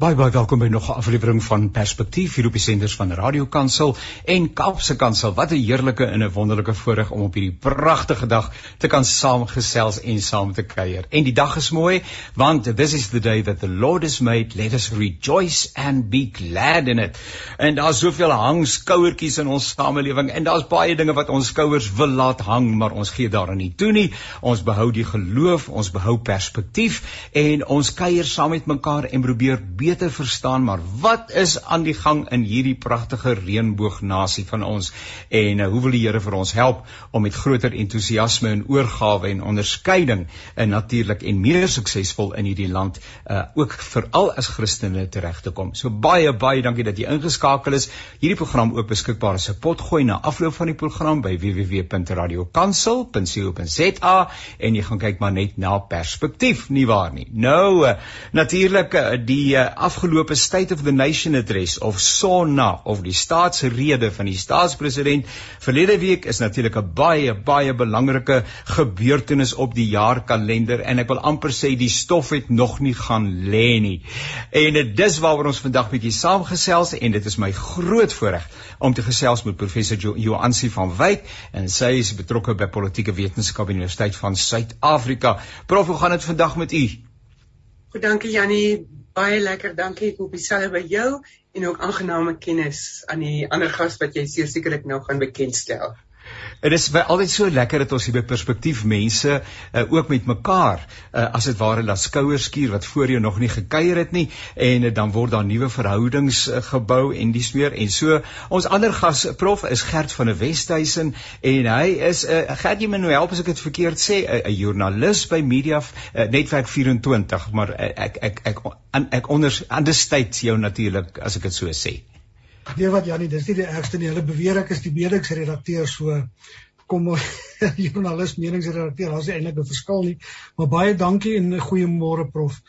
Baie baie welkom by nog 'n aflewering van Perspektief hier op die senders van Radio Kansel en Kaapse Kansel. Wat 'n heerlike en 'n wonderlike voorreg om op hierdie pragtige dag te kan saamgesels en saam te kuier. En die dag is mooi want this is the day that the Lord has made. Let us rejoice and be glad in it. En daar's soveel hangskouertjies in ons samelewing en daar's baie dinge wat ons skouers wil laat hang, maar ons gee daarin nie toe nie. Ons behou die geloof, ons behou perspektief en ons kuier saam met mekaar en probeer beter verstaan maar wat is aan die gang in hierdie pragtige reënboognasie van ons en uh, hoe wil die Here vir ons help om met groter entoesiasme en oorgawe en onderskeiding en uh, natuurlik en meer suksesvol in hierdie land uh, ook veral as Christene tereg te kom. So baie baie dankie dat jy ingeskakel is. Hierdie program ook beskikbaar as 'n potgooi na afloop van die program by www.radiokansel.co.za en jy gaan kyk maar net na perspektief nie waar nie. Nou uh, natuurlik uh, die uh, afgelope State of the Nation address of SONA of die staatsrede van die staatspresident verlede week is natuurlik 'n baie baie belangrike gebeurtenis op die jaarkalender en ek wil amper sê die stof het nog nie gaan lê nie. En dit is waaroor ons vandag bietjie saamgesels en dit is my groot voorreg om te gesels met professor jo Joansi van Wyk en sy is betrokke by politieke wetenskap by die Universiteit van Suid-Afrika. Prof, hoe gaan dit vandag met u? Goed, dankie Jannie baie lekker. Dankie ek hoop dieselfde by jou en ook aangename kennis aan die ander gas wat jy sekerlik nou gaan bekendstel. Dit is altyd so lekker dat ons hier by perspektief mense uh, ook met mekaar uh, as dit ware laat skouers skuur wat voor jou nog nie gekuier het nie en uh, dan word daar nuwe verhoudings uh, gebou en dis meer en so ons ander gas prof is Gert van der Westhuizen en hy is uh, Gert jy moet nou help as ek dit verkeerd sê 'n uh, joernalis by Media uh, Netwerk 24 maar uh, ek ek ek ek, ek onder understate jou natuurlik as ek dit so sê. Nee wat Janie, dis nie die ergste nie. Hulle beweer ek is die medingsredakteur so kom joernalis meningsredakteur. Daar's eintlik 'n verskil nie. Maar baie dankie en goeiemôre prof.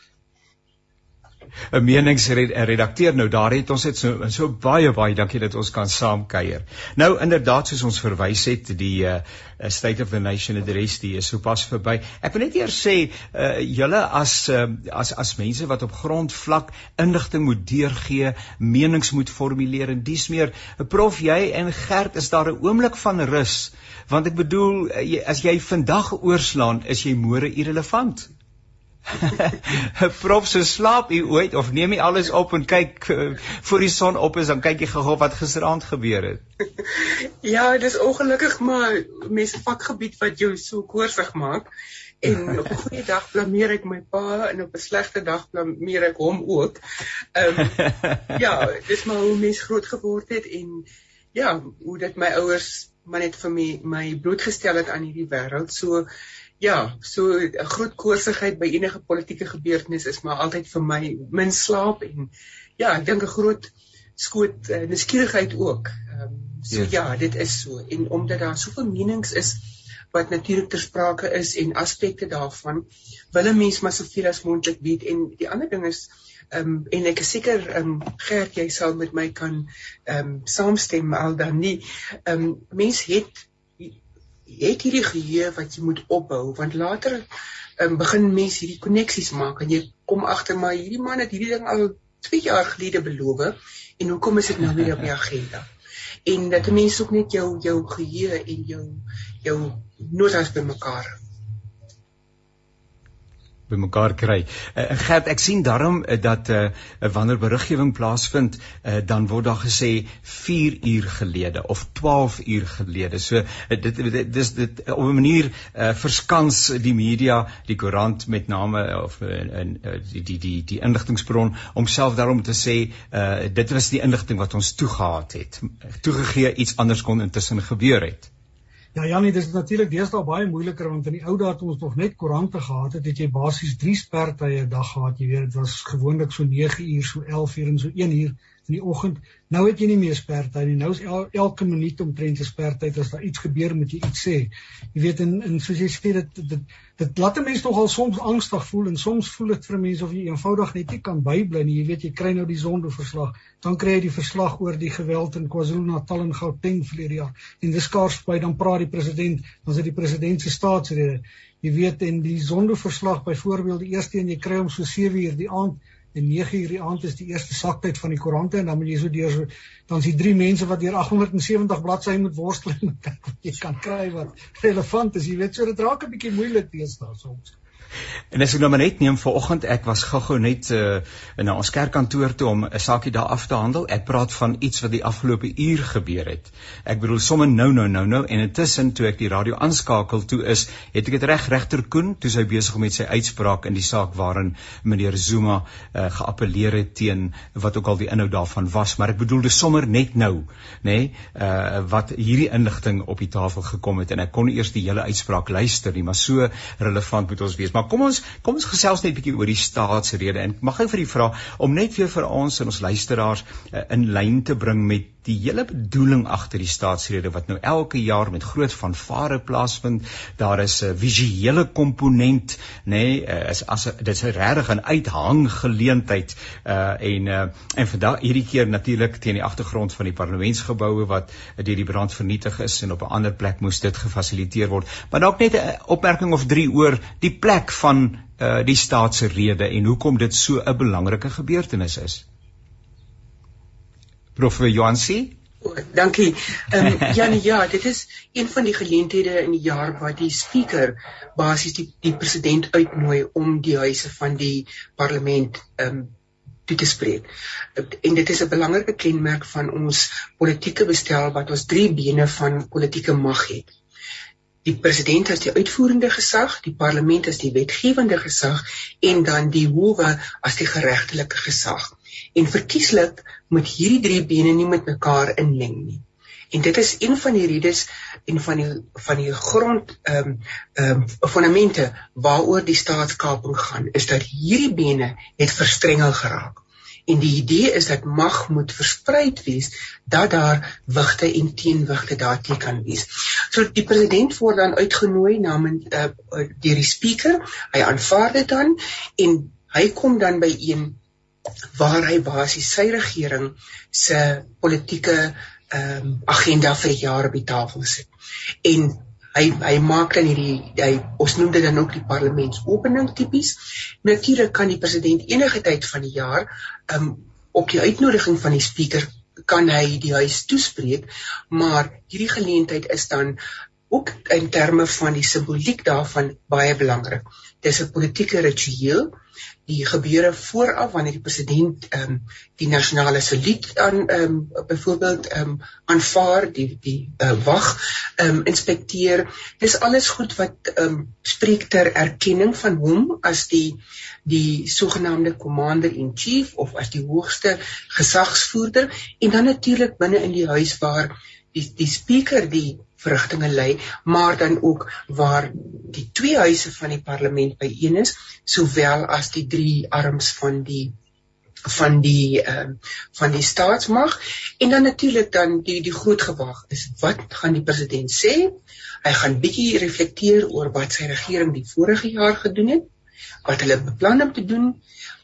'n meningsredakteur nou daar het ons dit so so baie baie dankie dat ons kan saam kuier. Nou inderdaad soos ons verwys het die uh, State of the Nation address die is sopas verby. Ek wil net eers sê uh, julle as uh, as as mense wat op grondvlak inligting moet deurgee, menings moet formuleer en dis meer prof jy en Gert is daar 'n oomblik van rus want ek bedoel as jy vandag oorslaan is jy môre irrelevant. Prof se slaap u ooit of neem jy alles op en kyk uh, voor die son op is dan kyk jy gou wat gisteraand gebeur het. ja, dis ongelukkig maar mense vakgebied wat jou so koorsig maak en op 'n goeie dag blameer ek my pa en op 'n slegte dag blameer ek hom ook. Ehm um, ja, dis maar hoe mens groot geword het en ja, hoe dit my ouers maar net vir my my blootgestel het aan hierdie wêreld. So Ja, so 'n groot koorsigheid by enige politieke gebeurtenis is maar altyd vir my min slaap en ja, ek dink 'n groot skoot uh, nuuskierigheid ook. Ehm um, so yes. ja, dit is so en omdat daar soveel menings is wat natuurlik ter sprake is en aspekte daarvan wil 'n mens maar soveel as moontlik weet en die ander ding is ehm um, en ek is seker ehm um, Gert jy sal met my kan ehm um, saamstem al dan nie. Ehm um, mens het het hierdie geheue wat jy moet opbou want later um, begin mense hierdie koneksies maak en jy kom agter maar hierdie man het hierdie ding al 2 jaar gelede beloof en hoekom is dit nou weer op die agenda? En dat mense ook net jou jou geheue en jou jou notas bymekaar bymekaar kry. Uh, Gert, ek sien daarom uh, dat uh, wanneer beriggewing plaasvind, uh, dan word daar gesê 4 uur gelede of 12 uur gelede. So uh, dit dis dit op 'n manier uh, verskans die media, die koerant met name of in uh, die die die die inligtingbron om self daarom te sê uh, dit was die inligting wat ons toegehaat het. Toegegee iets anders kon intussen gebeur het. Ja Janie, dis natuurlik deesdae baie moeiliker want in die ou dae toe ons nog net koerante gehad het, het jy basies 3 spertye 'n dag gehad. Jy weet, dit was gewoonlik so 9 uur, so 11 uur en so 1 uur in die oggend. Nou het jy nie meer spertyd nie. Nou is el, elke minuut omtrent 'n spertyd as daar iets gebeur moet jy iets sê. Jy weet en en soos jy sê dit dit dit laat 'n mens nogal soms angstig voel en soms voel dit vir mense of jy eenvoudig net nie kan bybly nie. Jy weet jy kry nou die sondeverslag. Dan kry jy die verslag oor die geweld in KwaZulu-Natal en Gauteng verlede jaar. En dis skaars by dan praat die president, dan is dit die president se staatsrede. Jy weet en die sondeverslag byvoorbeeld die eerste een jy kry om so 7 uur die aand en 9:00 die aand is die eerste saktyd van die koerante en dan moet jy so deur so dan is die drie mense wat deur 870 bladsye moet worstel en kyk wat jy kan kry wat relevant is. Jy weet so dit raak 'n bietjie moeilik teenoor soms. En as ek nou maar net neem vanoggend, ek was gou-gou net uh, na ons kerkkantoor toe om 'n saakie daar af te handel. Ek praat van iets wat die afgelope uur gebeur het. Ek bedoel sommer nou nou nou nou en intussen toe ek die radio aanskakel toe is, het ek dit reg regter Koen toe sy besig met sy uitspraak in die saak waarin meneer Zuma uh, geappeleer het teen wat ook al die inhoud daarvan was, maar ek bedoel dis sommer net nou, nê, nee, uh, wat hierdie inligting op die tafel gekom het en ek kon eers die hele uitspraak luister nie, maar so relevant moet ons wees. Maar kom ons kom ons gesels net 'n bietjie oor die staatsrede en mag ek vir u vra om net weer vir ons en ons luisteraars uh, in lyn te bring met die hele bedoeling agter die staatsrede wat nou elke jaar met groot vanvare plaasvind. Daar is 'n visuele komponent, nê, nee, is as dit is regtig 'n uithang geleentheid uh en uh en vandag hierdie keer natuurlik teen die agtergrond van die parlementsgeboue wat deur die brand vernietig is en op 'n ander plek moes dit gefasiliteer word. Maar dalk net 'n opmerking of 3 oor die plek van uh die staatsrede en hoekom dit so 'n belangrike gebeurtenis is. Prof Johansi. Dankie. Ehm um, ja nee ja, dit is een van die geleenthede in die jaar waar die spreker basies die die president uitnooi om die huise van die parlement ehm um, toe te spreek. En dit is 'n belangrike kenmerk van ons politieke bestel wat ons drie bene van politieke mag het. Die president is die uitvoerende gesag, die parlement is die wetgewende gesag en dan die howe as die geregtelike gesag. En verkieslik moet hierdie drie bene nie met mekaar inmeng nie. En dit is een van die redes en van die van die grond ehm um, ehm um, fondamente waaroor die staatskaping gaan is dat hierdie bene het verstrengel geraak. En die idee is dat mag moet versprei wees dat daar wigte en teenwigte daarteen kan wees. So die president word dan uitgenooi namens uh, deur die spreker. Hy aanvaar dit dan en hy kom dan by een waar hy basies sy regering se politieke ehm um, agenda vir jaar op die tafel sit. En hy hy maak dan hierdie hy ons noem dit dan ook die parlementsopening tipies. Natuurlik kan die president enige tyd van die jaar um, op die uitnodiging van die spreker kan hy die huis toespreek, maar hierdie geleentheid is dan ook in terme van die simboliek daarvan baie belangrik. Dis 'n politieke ritueel die gebeure vooraf wanneer die president ehm um, die nasionale saluut aan ehm um, byvoorbeeld ehm um, aanvaar die die uh, wag ehm um, inspekteer dis alles goed wat ehm um, spreek ter erkenning van hom as die die sogenaamde commander in chief of as die hoogste gesagsvoerder en dan natuurlik binne in die huis waar die die spreker die verrigtinge lei, maar dan ook waar die twee huise van die parlement byeen is, sowel as die drie arms van die van die ehm uh, van die staatsmag en dan natuurlik dan die die groot gewag is wat gaan die president sê? Hy gaan bietjie reflekteer oor wat sy regering die vorige jaar gedoen het, wat hulle beplan om te doen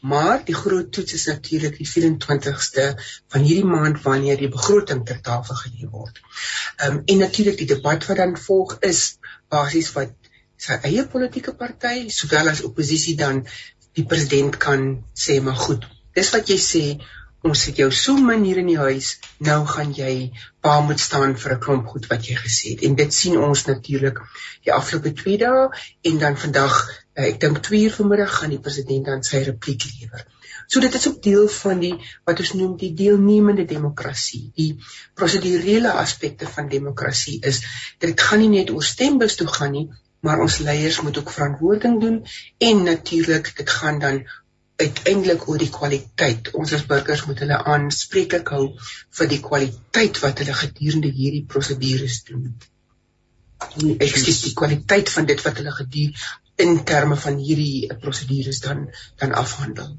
Maar die groot toets is natuurlik die 24ste van hierdie maand wanneer die begroting ter tafel gelê word. Ehm um, en natuurlik die debat wat dan volg is basies wat sy eie politieke party sowel as oppositie dan die president kan sê maar goed. Dis wat jy sê ons het jou so min hier in die huis, nou gaan jy pa moet staan vir 'n klomp goed wat jy gesê het. En dit sien ons natuurlik die afgelope 2 dae en dan vandag, ek dink 2 uur vanmiddag gaan die president dan sy repliek lewer. So dit is ook deel van die wat ons noem die deelnemende demokrasie. Die prosedurele aspekte van demokrasie is dit gaan nie net oor stembus toe gaan nie, maar ons leiers moet ook verantwoording doen en natuurlik dit gaan dan uiteindelik oor die kwaliteit. Ons as burgers moet hulle aanspreeklik hou vir die kwaliteit wat hulle gedurende hierdie prosedures doen. Ek sê die kwaliteit van dit wat hulle geduur in terme van hierdie prosedures dan dan afhandel.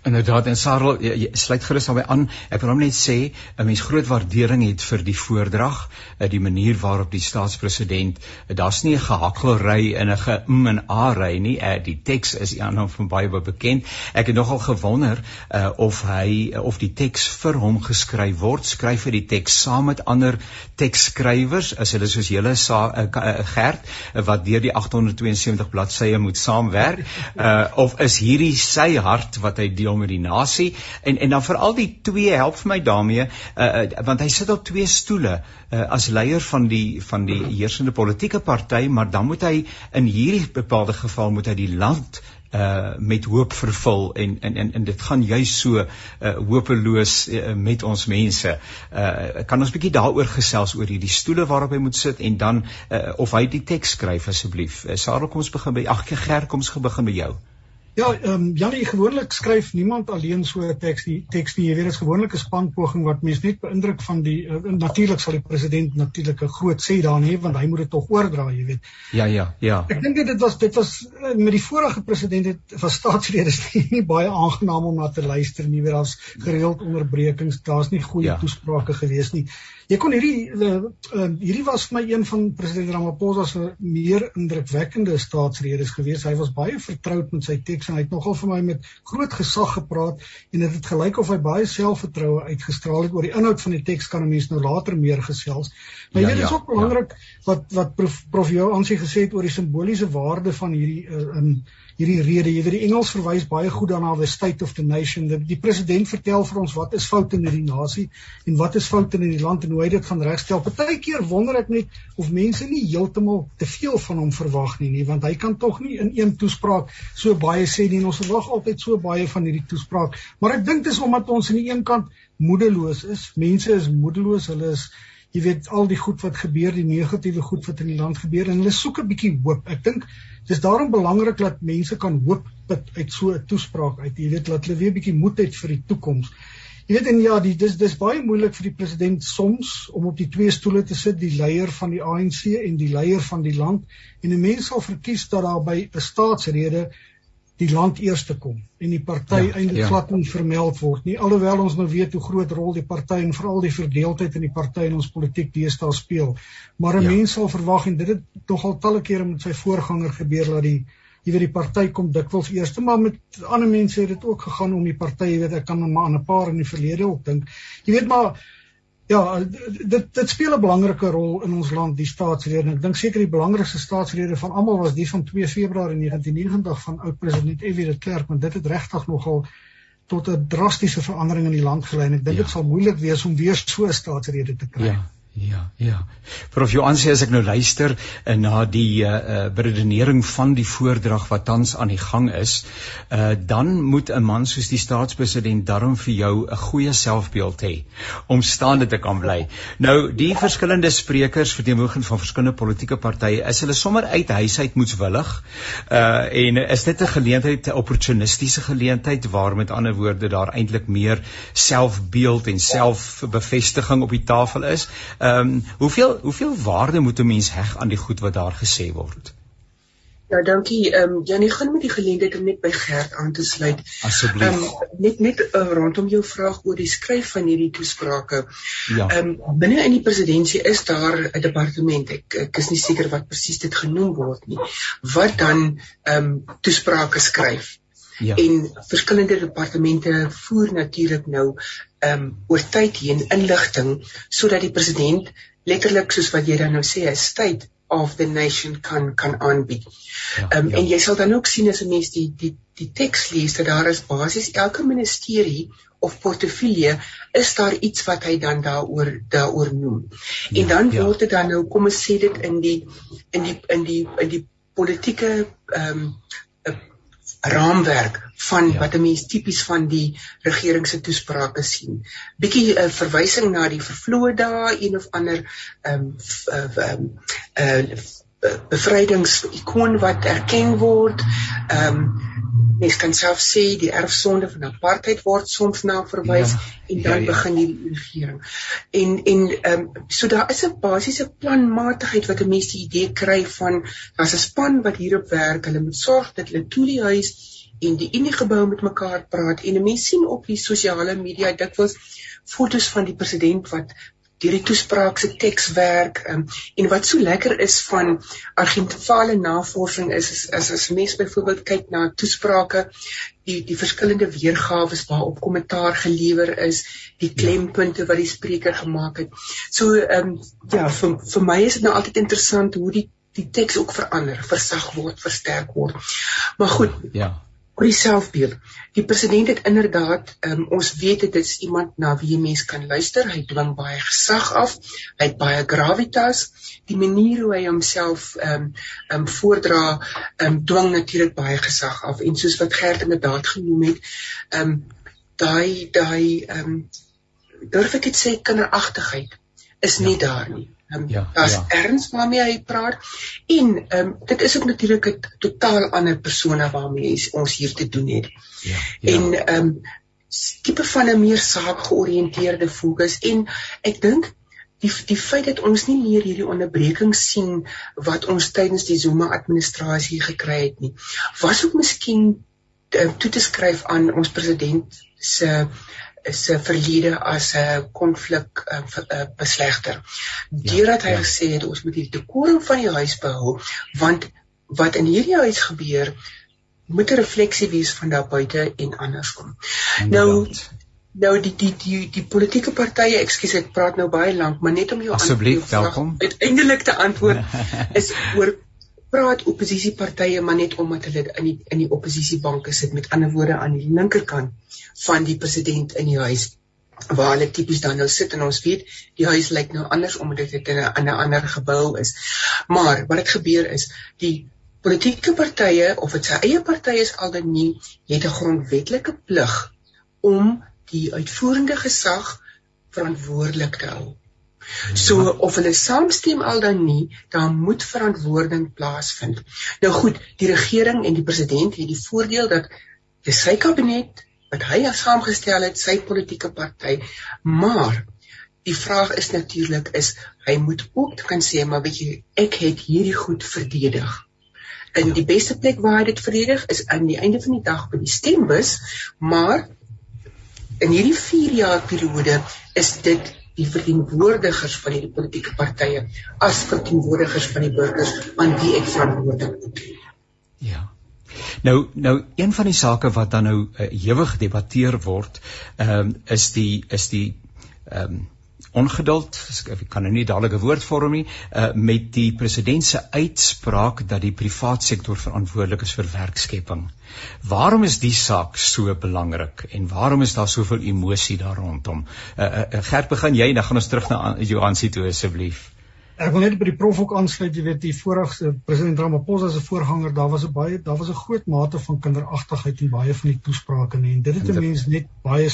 Inderdaad en Sarel, jy, jy sluit gerus albei aan. Ek wil hom net sê 'n mens groot waardering het vir die voordrag, eh, die manier waarop die staatspresident, eh, daar's nie 'n gehakkelry en 'n gemm en a ry nie. Uh, die teks is aan hom van baie bekend. Ek het nogal gewonder uh, of hy of die teks vir hom geskryf word. Skryf hy die teks saam met ander teksskrywers, as hulle soos julle sa uh, Gert wat deur die 872 bladsye moet saamwerk, uh, of is hierdie sy hart wat hy deel deel met die nasie en en dan veral die twee help vir my daarmee uh, uh, want hy sit op twee stoele uh, as leier van die van die heersende politieke party maar dan moet hy in hierdie bepaalde geval moet hy die land uh met hoop vervul en en en, en dit gaan juist so uh hopeloos uh, met ons mense. Uh kan ons bietjie daaroor gesels oor hierdie stoele waarop hy moet sit en dan uh, of hy die teks skryf asseblief. Uh, Sarah kom ons begin by ag Ger kom ons begin by jou. Ja, ehm um, Janie, gewoonlik skryf niemand alleen so 'n teks nie. Teks nie, jy weet, dit is gewoonlik 'n spanpoging wat mense net beïndruk van die uh, natuurlik sal die president natuurlik 'n groot sê daar hê want hy moet dit tog oordra, jy weet. Ja, ja, ja. Ek dink dit was dit was uh, met die vorige president het van staatsredes nie, nie baie aangenaam om na te luister nie. Jy weet, daar's gereeld onderbrekings, daar's nie goeie ja. toesprake gewees nie. Jy kon hierdie uh, hierdie was vir my een van president Ramaphosa se meer indrukwekkende staatsredes gewees. Hy was baie vertroud met sy teks en hy het nogal vir my met groot gesag gepraat en dit het gelyk of hy baie selfvertroue uitgestraal het oor die inhoud van die teks kan 'n mens nou later meer gesels. Maar ja, dit is ja, ook belangrik ja. wat wat prof, prof jou aansien gesê het oor die simboliese waarde van hierdie uh, in hierdie rede. Jy weet die Engels verwys baie goed daarna the state of the nation. Die, die president vertel vir ons wat is foute in hierdie nasie en wat is foute in die land en hoe hy dit gaan regstel. Partykeer wonder ek net of mense nie heeltemal te veel van hom verwag nie, nie want hy kan tog nie in een toespraak so baie sê nie. Ons verwag altyd so baie van hierdie toespraak. Maar ek dink dis omdat ons aan die een kant moedeloos is. Mense is moedeloos. Hulle is jy weet al die goed wat gebeur, die negatiewe goed wat in die land gebeur en hulle soek 'n bietjie hoop. Ek dink dis daarom belangrik dat mense kan hoop put uit so 'n toespraak uit. Jy weet dat hulle weer bietjie moed het vir die toekoms. Jy weet en ja, die dis dis baie moeilik vir die president soms om op die twee stoele te sit, die leier van die ANC en die leier van die land. En 'n mens sal verkies dat daar by 'n staatsrede die land eers te kom en die party ja, eintlik ja. glad nie vermeld word nie alhoewel ons nou weet hoe groot rol die party en veral die verdeeldheid in die party in ons politiek deesdae speel maar 'n ja. mens sal verwag en dit het nogal talle kere met sy voorganger gebeur dat die jy weet die party kom dikwels eers maar met ander mense het dit ook gegaan om die party jy weet ek kan maar aan 'n paar in die verlede ook dink jy weet maar Ja, dit dit speel 'n belangrike rol in ons land die staatsrede. Ek dink seker die belangrikste staatsrede van almal was die van 2 Februarie 1990 van oud president F.W. de Klerk, want dit het regtig nogal tot 'n drastiese verandering in die land gelei en ek dink dit ja. sal moeilik wees om weer so 'n staatsrede te kry. Ja. Ja, ja. Prof Johan sê as ek nou luister uh, na die uh, uh beredenering van die voordrag wat tans aan die gang is, uh dan moet 'n man soos die staatspresident darm vir jou 'n goeie selfbeeld hê om staande te kan bly. Nou, die verskillende sprekers verteenwoordigend van verskillende politieke partye, is hulle sommer uit huis uit moetswillig. Uh en is dit 'n geleentheid, 'n opportunistiese geleentheid waar met ander woorde daar eintlik meer selfbeeld en selfbevestiging op die tafel is? Ehm um, hoeveel hoeveel waarde moet 'n mens heg aan die goed wat daar gesê word? Ja, dankie. Ehm um, Janie, gaan met die geleentheid om net by Gert aan te sluit. Asseblief. Um, net net uh, rondom jou vraag oor die skryf van hierdie toesprake. Ja. Ehm um, binne in die presidentskap is daar 'n departement. Ek, ek is nie seker wat presies dit genoem word nie. Wat dan ehm um, toesprake skryf. Ja. En verskillende departemente voer natuurlik nou ehm um, oor tyd heen inligting sodat die president letterlik soos wat jy dan nou sê 'n state of the nation kan kan aanbied. Ja, ehm ja, um, ja. en jy sal dan ook sien as 'n mens die die die teks lees dat daar is basies elke ministerie of portefeulje is daar iets wat hy dan daaroor daaroor noem. Ja, en dan ja. word dit dan nou kom ons sê dit in die in die in die in die politieke ehm um, raamwerk van ja. wat 'n mens tipies van die regering se toesprake sien. Bietjie 'n uh, eh, verwysing na die vervloë dae, een of ander ehm um, ehm uh, uh, uh, bevrydingsikoon wat erken word. Ehm um, mens kan self sê die erfsonde van apartheid word soms na verwys ja, en dan ja, ja. begin die regering. En en ehm um, so daar is 'n basiese planmatigheid wat 'n mens die idee kry van daar's 'n span wat hierop werk. Hulle moet sorg dat hulle toe die huis en die Unie gebou met mekaar praat en mense sien op die sosiale media dikwels fotos van die president wat deur die toespraak se tekswerk um, en wat so lekker is van argentifale navorsing is is as as mens byvoorbeeld kyk na toesprake die die verskillende weergawe waarop kommentaar gelewer is die klempunte wat die spreker gemaak het. So ehm um, ja vir vir my is dit nou altyd interessant hoe die die teks ook verander versag word versterk word. Maar goed ja oor die selfbeeld. Die president het inderdaad, um, ons weet dit is iemand na wie mens kan luister. Hy dwing baie gesag af. Hy het baie gravitas. Die manier hoe hy homself ehm um, ehm um, voordra, ehm um, dwing natuurlik baie gesag af. En soos wat Gert inderdaad genoem het, ehm um, daai daai ehm um, durf ek dit sê kinderagtigheid is nie ja. daar nie. Um, ja, daar's ja. erns waarmee hy praat en ehm um, dit is ook natuurlik 'n totaal ander persone waarmee ons hier te doen het. Ja. ja. En ehm um, tipe van 'n meer saakgeoriënteerde fokus en ek dink die die feit dat ons nie meer hierdie onderbrekings sien wat ons tydens die Zuma administrasie gekry het nie was ook miskien uh, toe te skryf aan ons president se is 'n verlede as 'n konflik uh, uh, beslegter. Deurdat hy ja, ja. gesê het ons moet die dekorum van die huis behou want wat in hierdie huis gebeur moet 'n refleksie wees van daar buite en andersom. Nou nou die die die die politieke partye, ekskuus ek praat nou baie lank, maar net om jou asseblief welkom uiteindelik te antwoord is oor praat oppositiepartye maar net omdat hulle in die in die oppositiebanke sit met ander woorde aan die linkerkant van die president in die huis waar hulle tipies dan nou sit en ons weet die huis lyk nou anders omdat dit in 'n in 'n ander gebou is. Maar wat dit gebeur is die politieke partye of dit sy eie party is al dan nie het 'n grondwetlike plig om die uitvoerende gesag verantwoordelik te hou. So of hulle saamstem al dan nie, dan moet verantwoording plaasvind. Nou goed, die regering en die president het die voordeel dat dis sy kabinet wat hy as saamgestel het, sy politieke party, maar die vraag is natuurlik is hy moet ook kan sê maar weet jy ek het hierdie goed verdedig. En die beste plek waar hy dit verdedig is aan die einde van die dag by die stembus, maar in hierdie 4 jaar periode is dit die verteenwoordigers van hierdie politieke partye as verteenwoordigers van die burgers aan wie ek verantwoordelik moet. Ja. Nou nou een van die sake wat dan nou uh, ewig gedebatteer word, ehm um, is die is die ehm um, ongeduld, ek kan nou nie dadelik 'n woord vorm nie, uh, met die president se uitspraak dat die privaat sektor verantwoordelik is vir werkskepping. Waarom is die saak so belangrik en waarom is daar soveel emosie daar rondom? Uh, uh, Gert, begin jy, dan gaan ons terug na Johansie toe asseblief. Ek wil net by die prof ook aansluit, jy weet die vorige president Ramaphosa se voorganger, daar was 'n baie daar was 'n groot mate van kinderagtigheid in baie van die toesprake en dit het 'n mens net baie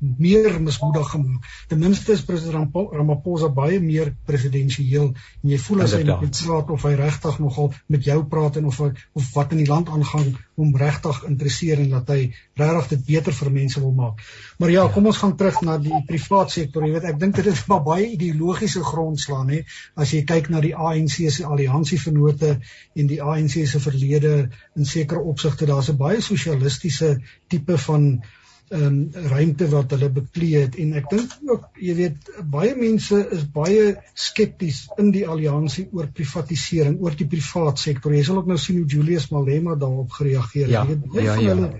meer mismoedig gemaak. Ten minste is president Ramaphosa baie meer presidensieel en jy voel as hy met praat of hy regtig nogal met jou praat en of hy, of wat in die land aangaan hom regtig interesseer en dat hy regtig dit beter vir mense wil maak. Maar ja, kom ons gaan terug na die privaat sektor. Jy weet, ek dink dit is maar baie ideologiese grondslaan hè. As jy kyk na die ANC se alliansievennote en die ANC se verlede in sekere opsigte, daar's 'n baie sosialistiese tipe van ehm um, ruimte wat hulle beklee het. En ek dink ook jy weet baie mense is baie skepties in die alliansie oor privatisering oor die privaat sektor. Jy sal ook nou sien hoe Julius Malema daarop gereageer ja, het baie ja, van ja. hulle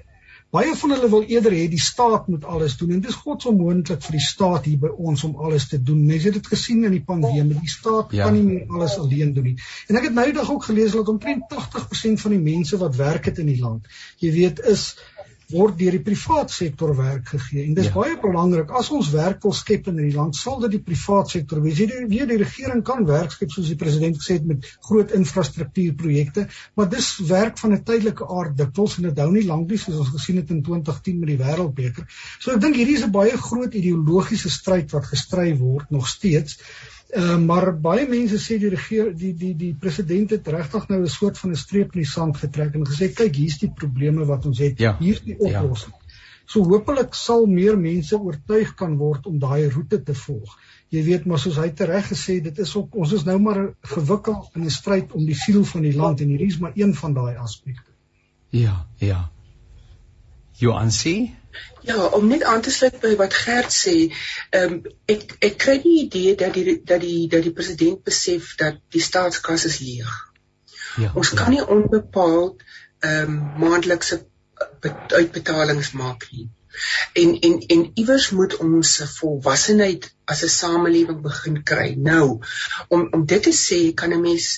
baie van hulle wil eerder hê die staat moet alles doen. En dit is godsonmoontlik vir die staat hier by ons om alles te doen. Mense het dit gesien in die pandemie. Die staat ja. kan nie meer alles alleen doen nie. En ek het nou eendag ook gelees dat omtrent 80% van die mense wat werk het in die land jy weet is word deur die privaat sektor werk gegee en dis ja. baie belangrik as ons werk wil skep in hierdie land sal dit die privaat sektor wees. Jy weet die regering kan werk skep soos die president gesê het met groot infrastruktuurprojekte, maar dis werk van 'n tydelike aard dikwels en dit hou nie lank nie soos ons gesien het in 2010 met die wêreldbeker. So ek dink hierdie is 'n baie groot ideologiese stryd wat gestry word nog steeds. Uh, maar baie mense sê die regeer die die die president het regtig nou 'n soort van 'n streep in die sand getrek en gesê kyk hier's die probleme wat ons het ja, hier's die ja. oplossing. Ja. So hopelik sal meer mense oortuig kan word om daai roete te volg. Jy weet maar soos hy tereg gesê dit is ook ons is nou maar gewikkel in 'n stryd om die siel van die land en hierdie is maar een van daai aspekte. Ja, ja. Joansie Ja, om net aan te sluit by wat Gert sê, ehm um, ek ek kry die idee dat die dat die dat die president besef dat die staatskas is leeg. Ja. Ons kan nie onbepaald ehm um, maandelikse uitbetalings maak nie. En en en iewers moet ons volwassenheid as 'n samelewing begin kry. Nou, om om dit te sê, kan 'n mens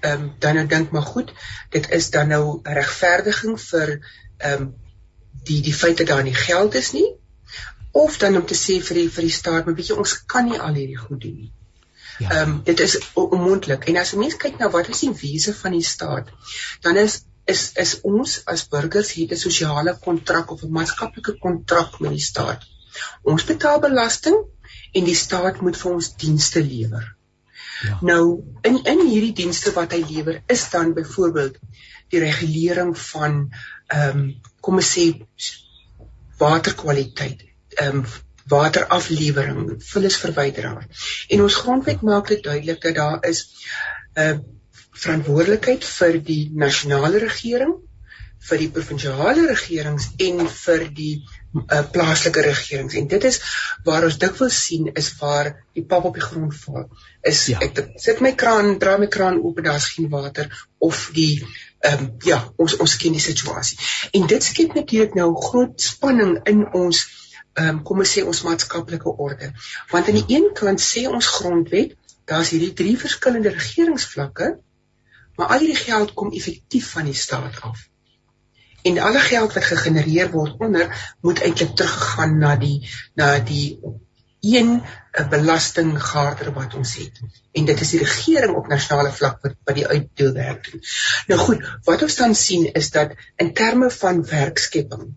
ehm um, dan nou dink maar goed, dit is dan nou regverdiging vir ehm um, die die feit dat daar nie geld is nie of dan om te sê vir die vir die staat, maar weet jy ons kan nie al hierdie goed doen nie. Ja. Ehm um, dit is onmoontlik. En as 'n mens kyk na wat is die wese van die staat, dan is is is ons as burgers het 'n sosiale kontrak of 'n maatskaplike kontrak met die staat. Ons betaal belasting en die staat moet vir ons dienste lewer. Ja. Nou in in hierdie dienste wat hy lewer is dan byvoorbeeld die regulering van ehm um, kom ons sê waterkwaliteit, ehm um, wateraflewering, vullisverwydering. En ons grondwet maak dit duidelik dat daar is 'n uh, verantwoordelikheid vir die nasionale regering, vir die provinsiale regerings en vir die uh, plaaslike regerings. En dit is waar ons dikwels sien is waar die pap op die grond val. Is ja. ek sit my kraan, draai my kraan oop en daar's geen water of die ehm um, ja, ons ons ken die situasie. En dit skep natuurlik nou groot spanning in ons ehm um, kom ons sê ons maatskaplike orde. Want aan die een kant sê ons grondwet, daar's hierdie drie verskillende regeringsvlakke, maar al hierdie geld kom effektief van die staat af. En alle geld wat gegenereer word onder moet eintlik teruggaan na die na die een 'n eh, belastinggaarder wat ons het. En dit is die regering op nasionale vlak wat wat die uitdeelwerk doen. Nou goed, wat ons dan sien is dat in terme van werkskepping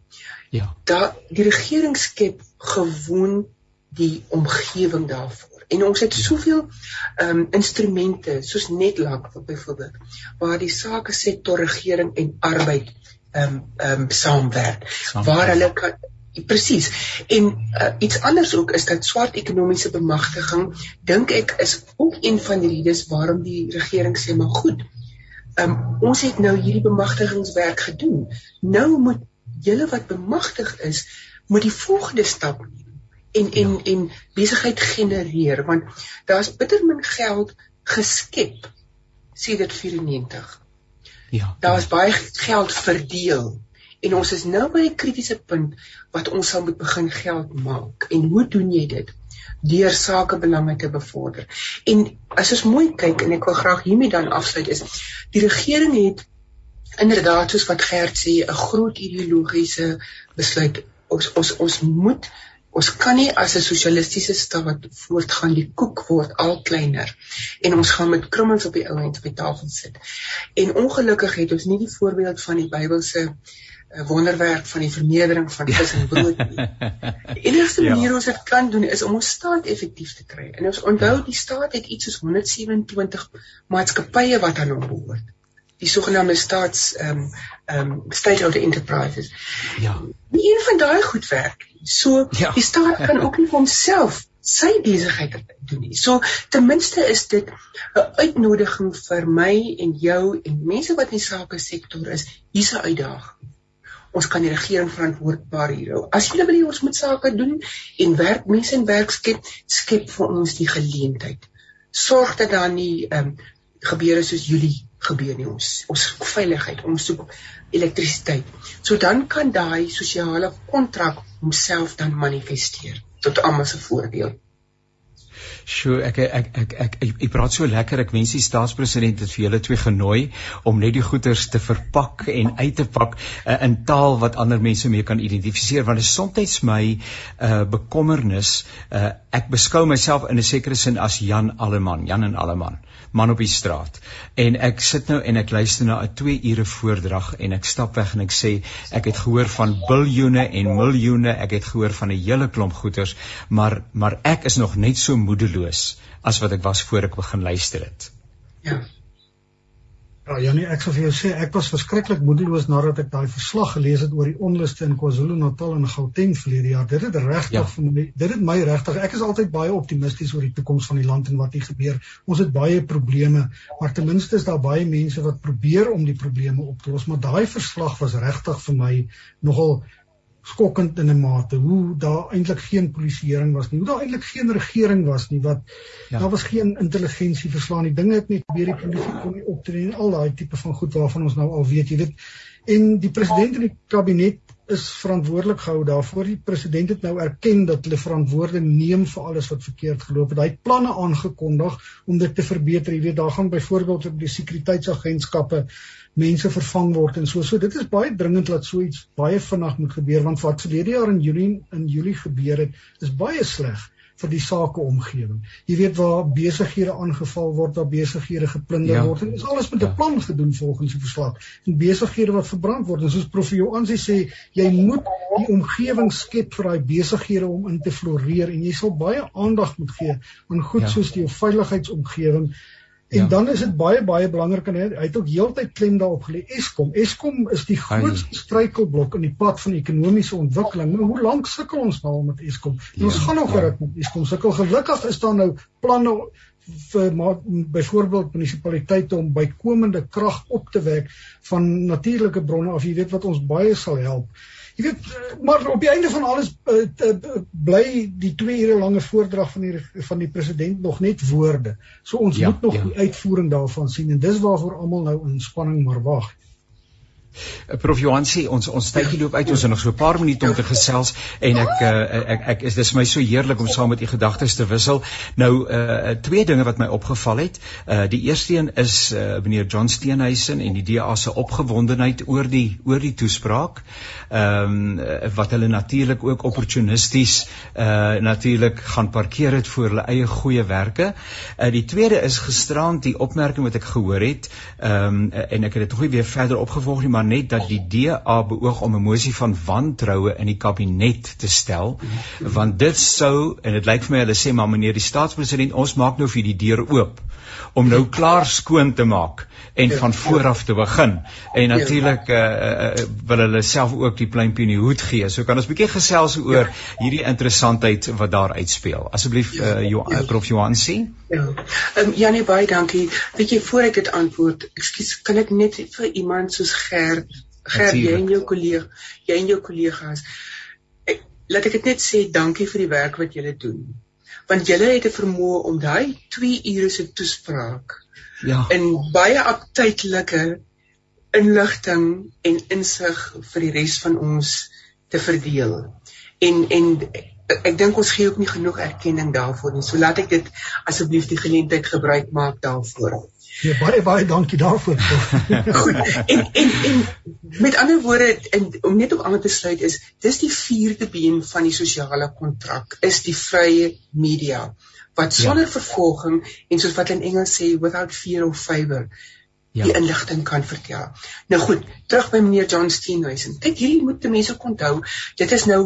Ja. Da die regering skep gewoon die omgewing daarvoor. En ons het soveel ehm um, instrumente soos Netlak byvoorbeeld waar die sake sektor regering en arbeid ehm um, ehm um, saamwerk waar hulle kan presies. En uh, iets anders ook is dat swart ekonomiese bemagtiging dink ek is ook een van die redes waarom die regering sê maar goed. Ehm um, ons het nou hierdie bemagtigingswerk gedoen. Nou moet julle wat bemagtig is, moet die volgende stap neem en en ja. en besigheid genereer want daar's bitter min geld geskep sê dit 94. Ja. Daar's ja. baie geld verdeel en ons is nou by 'n kritiese punt wat ons sal moet begin geld maak. En hoe doen jy dit? Deur sakebelange te bevorder. En as ons mooi kyk en ek wil graag hiermee dan afsluit is die regering het inderdaad soos wat Gert sê 'n groot ideologiese besluit ons ons ons moet ons kan nie as 'n sosialistiese staat voortgaan die koek word al kleiner en ons gaan met krummings op die ou end op die tafel sit en ongelukkig het ons nie die voorbeeld van die Bybelse uh, wonderwerk van die vermeerdering van vis en brood nie. Die enigste ja. manier ja. ons dit kan doen is om ons staat effektief te kry. En ons onthou die staat het iets soos 127 maatskappye wat aan hom behoort die sogenaamde staats ehm um, ehm um, state owned enterprises. Ja. Nie een van daai goed werk nie. So ja. die staat kan ook nie vir homself sy besigheid doen nie. So ten minste is dit 'n uitnodiging vir my en jou en mense wat in die sake sektor is, hier's 'n uitdaging. Ons kan die regering verantwoordbaar hier hou. As julle wil hê ons moet sake doen en werk mense en werk skep, skep vir ons die geleentheid. Sorg dat daar nie ehm um, gebeure soos Julie gebeur nie. Ons ons soek veiligheid ons soek elektrisiteit. So dan kan daai sosiale kontrak homself dan manifesteer. Tot almal se voordeel Sjoe, ek ek ek ek ek praat so lekker. Ek wens die staatspresident het vir julle twee genooi om net die goeders te verpak en uit te pak uh, in taal wat ander mense mee kan identifiseer want dit is soms my uh bekommernis. Uh ek beskou myself in 'n sekere sin as Jan Alleman, Jan en Alleman, man op die straat. En ek sit nou en ek luister na 'n 2 ure voordrag en ek stap weg en ek sê ek het gehoor van biljoene en miljoene, ek het gehoor van 'n hele klomp goeders, maar maar ek is nog net so moedeloos as wat ek was voor ek begin luister het. Ja. Ja, Janie, ek sou vir jou sê ek was verskriklik moedeloos nadat ek daai verslag gelees het oor die onluste in KwaZulu-Natal en Gauteng verlede jaar. Dit het regtig ja. vir my dit het my regtig ek is altyd baie optimisties oor die toekoms van die land en wat hier gebeur. Ons het baie probleme, maar ten minste is daar baie mense wat probeer om die probleme op te los, maar daai verslag was regtig vir my nogal skokkend in 'n mate hoe daar eintlik geen polisieering was nie hoe daar eintlik geen regering was nie wat ja. daar was geen intelligensie verslaan die dinge het net weer die polisie kon nie optree en al daai tipe van goed waarvan ons nou al weet jy weet en die president en die kabinet is verantwoordelik gehou daarvoor. Die president het nou erken dat hulle verantwoording neem vir alles wat verkeerd geloop het. Hy het planne aangekondig om dit te verbeter. Jy weet, daar gaan byvoorbeeld op die sekuriteitsagentskappe mense vervang word en so. So dit is baie dringend dat so iets baie vinnig moet gebeur want wat verlede jaar in Julie in Julie gebeur het, is baie sleg vir die sakeomgewing. Jy weet waar besighede aangeval word, waar besighede geplunder ja. word. Dit is alles met 'n ja. plan gedoen volgens die verslag. En besighede wat verbrand word. En soos prof Joansi sê, jy moet die omgewing skep vir daai besighede om in te floreer en jy sal baie aandag moet gee aan goed ja. soos die veiligheidsomgewing En ja. dan is dit baie baie belangrik en hy, hy het ook heeltyd klem daarop gelê Eskom. Eskom is die grootste struikelblok in die pad van ekonomiese ontwikkeling. Nou hoe lank sukkel ons nou met Eskom? Ja, ons gaan nog geruk met Eskom. Sukkel gelukkig is daar nou planne vir maar byvoorbeeld munisipaliteite om bykomende krag op te wek van natuurlike bronne of jy weet wat ons baie sal help. Jy weet maar op die einde van alles uh, bly die 2 ure lange voordrag van die van die president nog net woorde. So ons ja, moet nog ja. die uitvoering daarvan sien en dis waarvoor almal nou in spanning maar wag. Eh, Prof Johan sê ons ons tydjie loop uit ons het nog so 'n paar minute om te gesels en ek uh, ek ek is dis my so heerlik om saam met u gedagtes te wissel. Nou uh twee dinge wat my opgeval het. Uh die eerste een is uh meneer John Steenhuisen en die DA se opgewondenheid oor die oor die toespraak. Ehm um, wat hulle natuurlik ook opportunisties uh natuurlik gaan parkeer het vir hulle eie goeie werke. Uh die tweede is gisterand die opmerking wat ek gehoor het. Ehm um, en ek het dit tog weer verder opgevolg nie maar net dat die DA beoog om 'n mosie van wantroue in die kabinet te stel want dit sou en dit lyk vir my hulle sê maar meneer die staatspresident ons maak nou vir die deur oop om nou klaar skoon te maak en van vooraf te begin. En natuurlik uh, uh, wil hulle self ook die pleintjie in die hoed gee. So kan ons 'n bietjie gesels oor hierdie interessantheid wat daar uitspeel. Asseblief uh, jo prof. Johan sien Ja. Ehm um, Janie baie dankie. Weet jy voor ek dit antwoord, ekskuus, kan ek net vir iemand soos Gert, Gert jy en jou kollega, jy en jou kollegas. Ek laat ek dit net sê dankie vir die werk wat julle doen. Want julle het 'n vermoë om daai 2 ure se toespraak ja in baie aptydelike inligting en insig vir die res van ons te verdeel. En en ek dink ons gee ook nie genoeg erkenning daarvoor nie. So laat ek dit asseblief die geleentheid gebruik maak daarvoor. Ja, baie baie dankie daarvoor. Goed. En en en met ander woorde en om net op aan te sluit is dis die vierde been van die sosiale kontrak is die vrye media wat ja. sonder ja. vervolging en soos wat in Engels sê without fear of favor Ja. die inligting kan vertel. Nou goed, terug by meneer John Steenhuisen. Kyk, hierdie moet mense onthou, dit is nou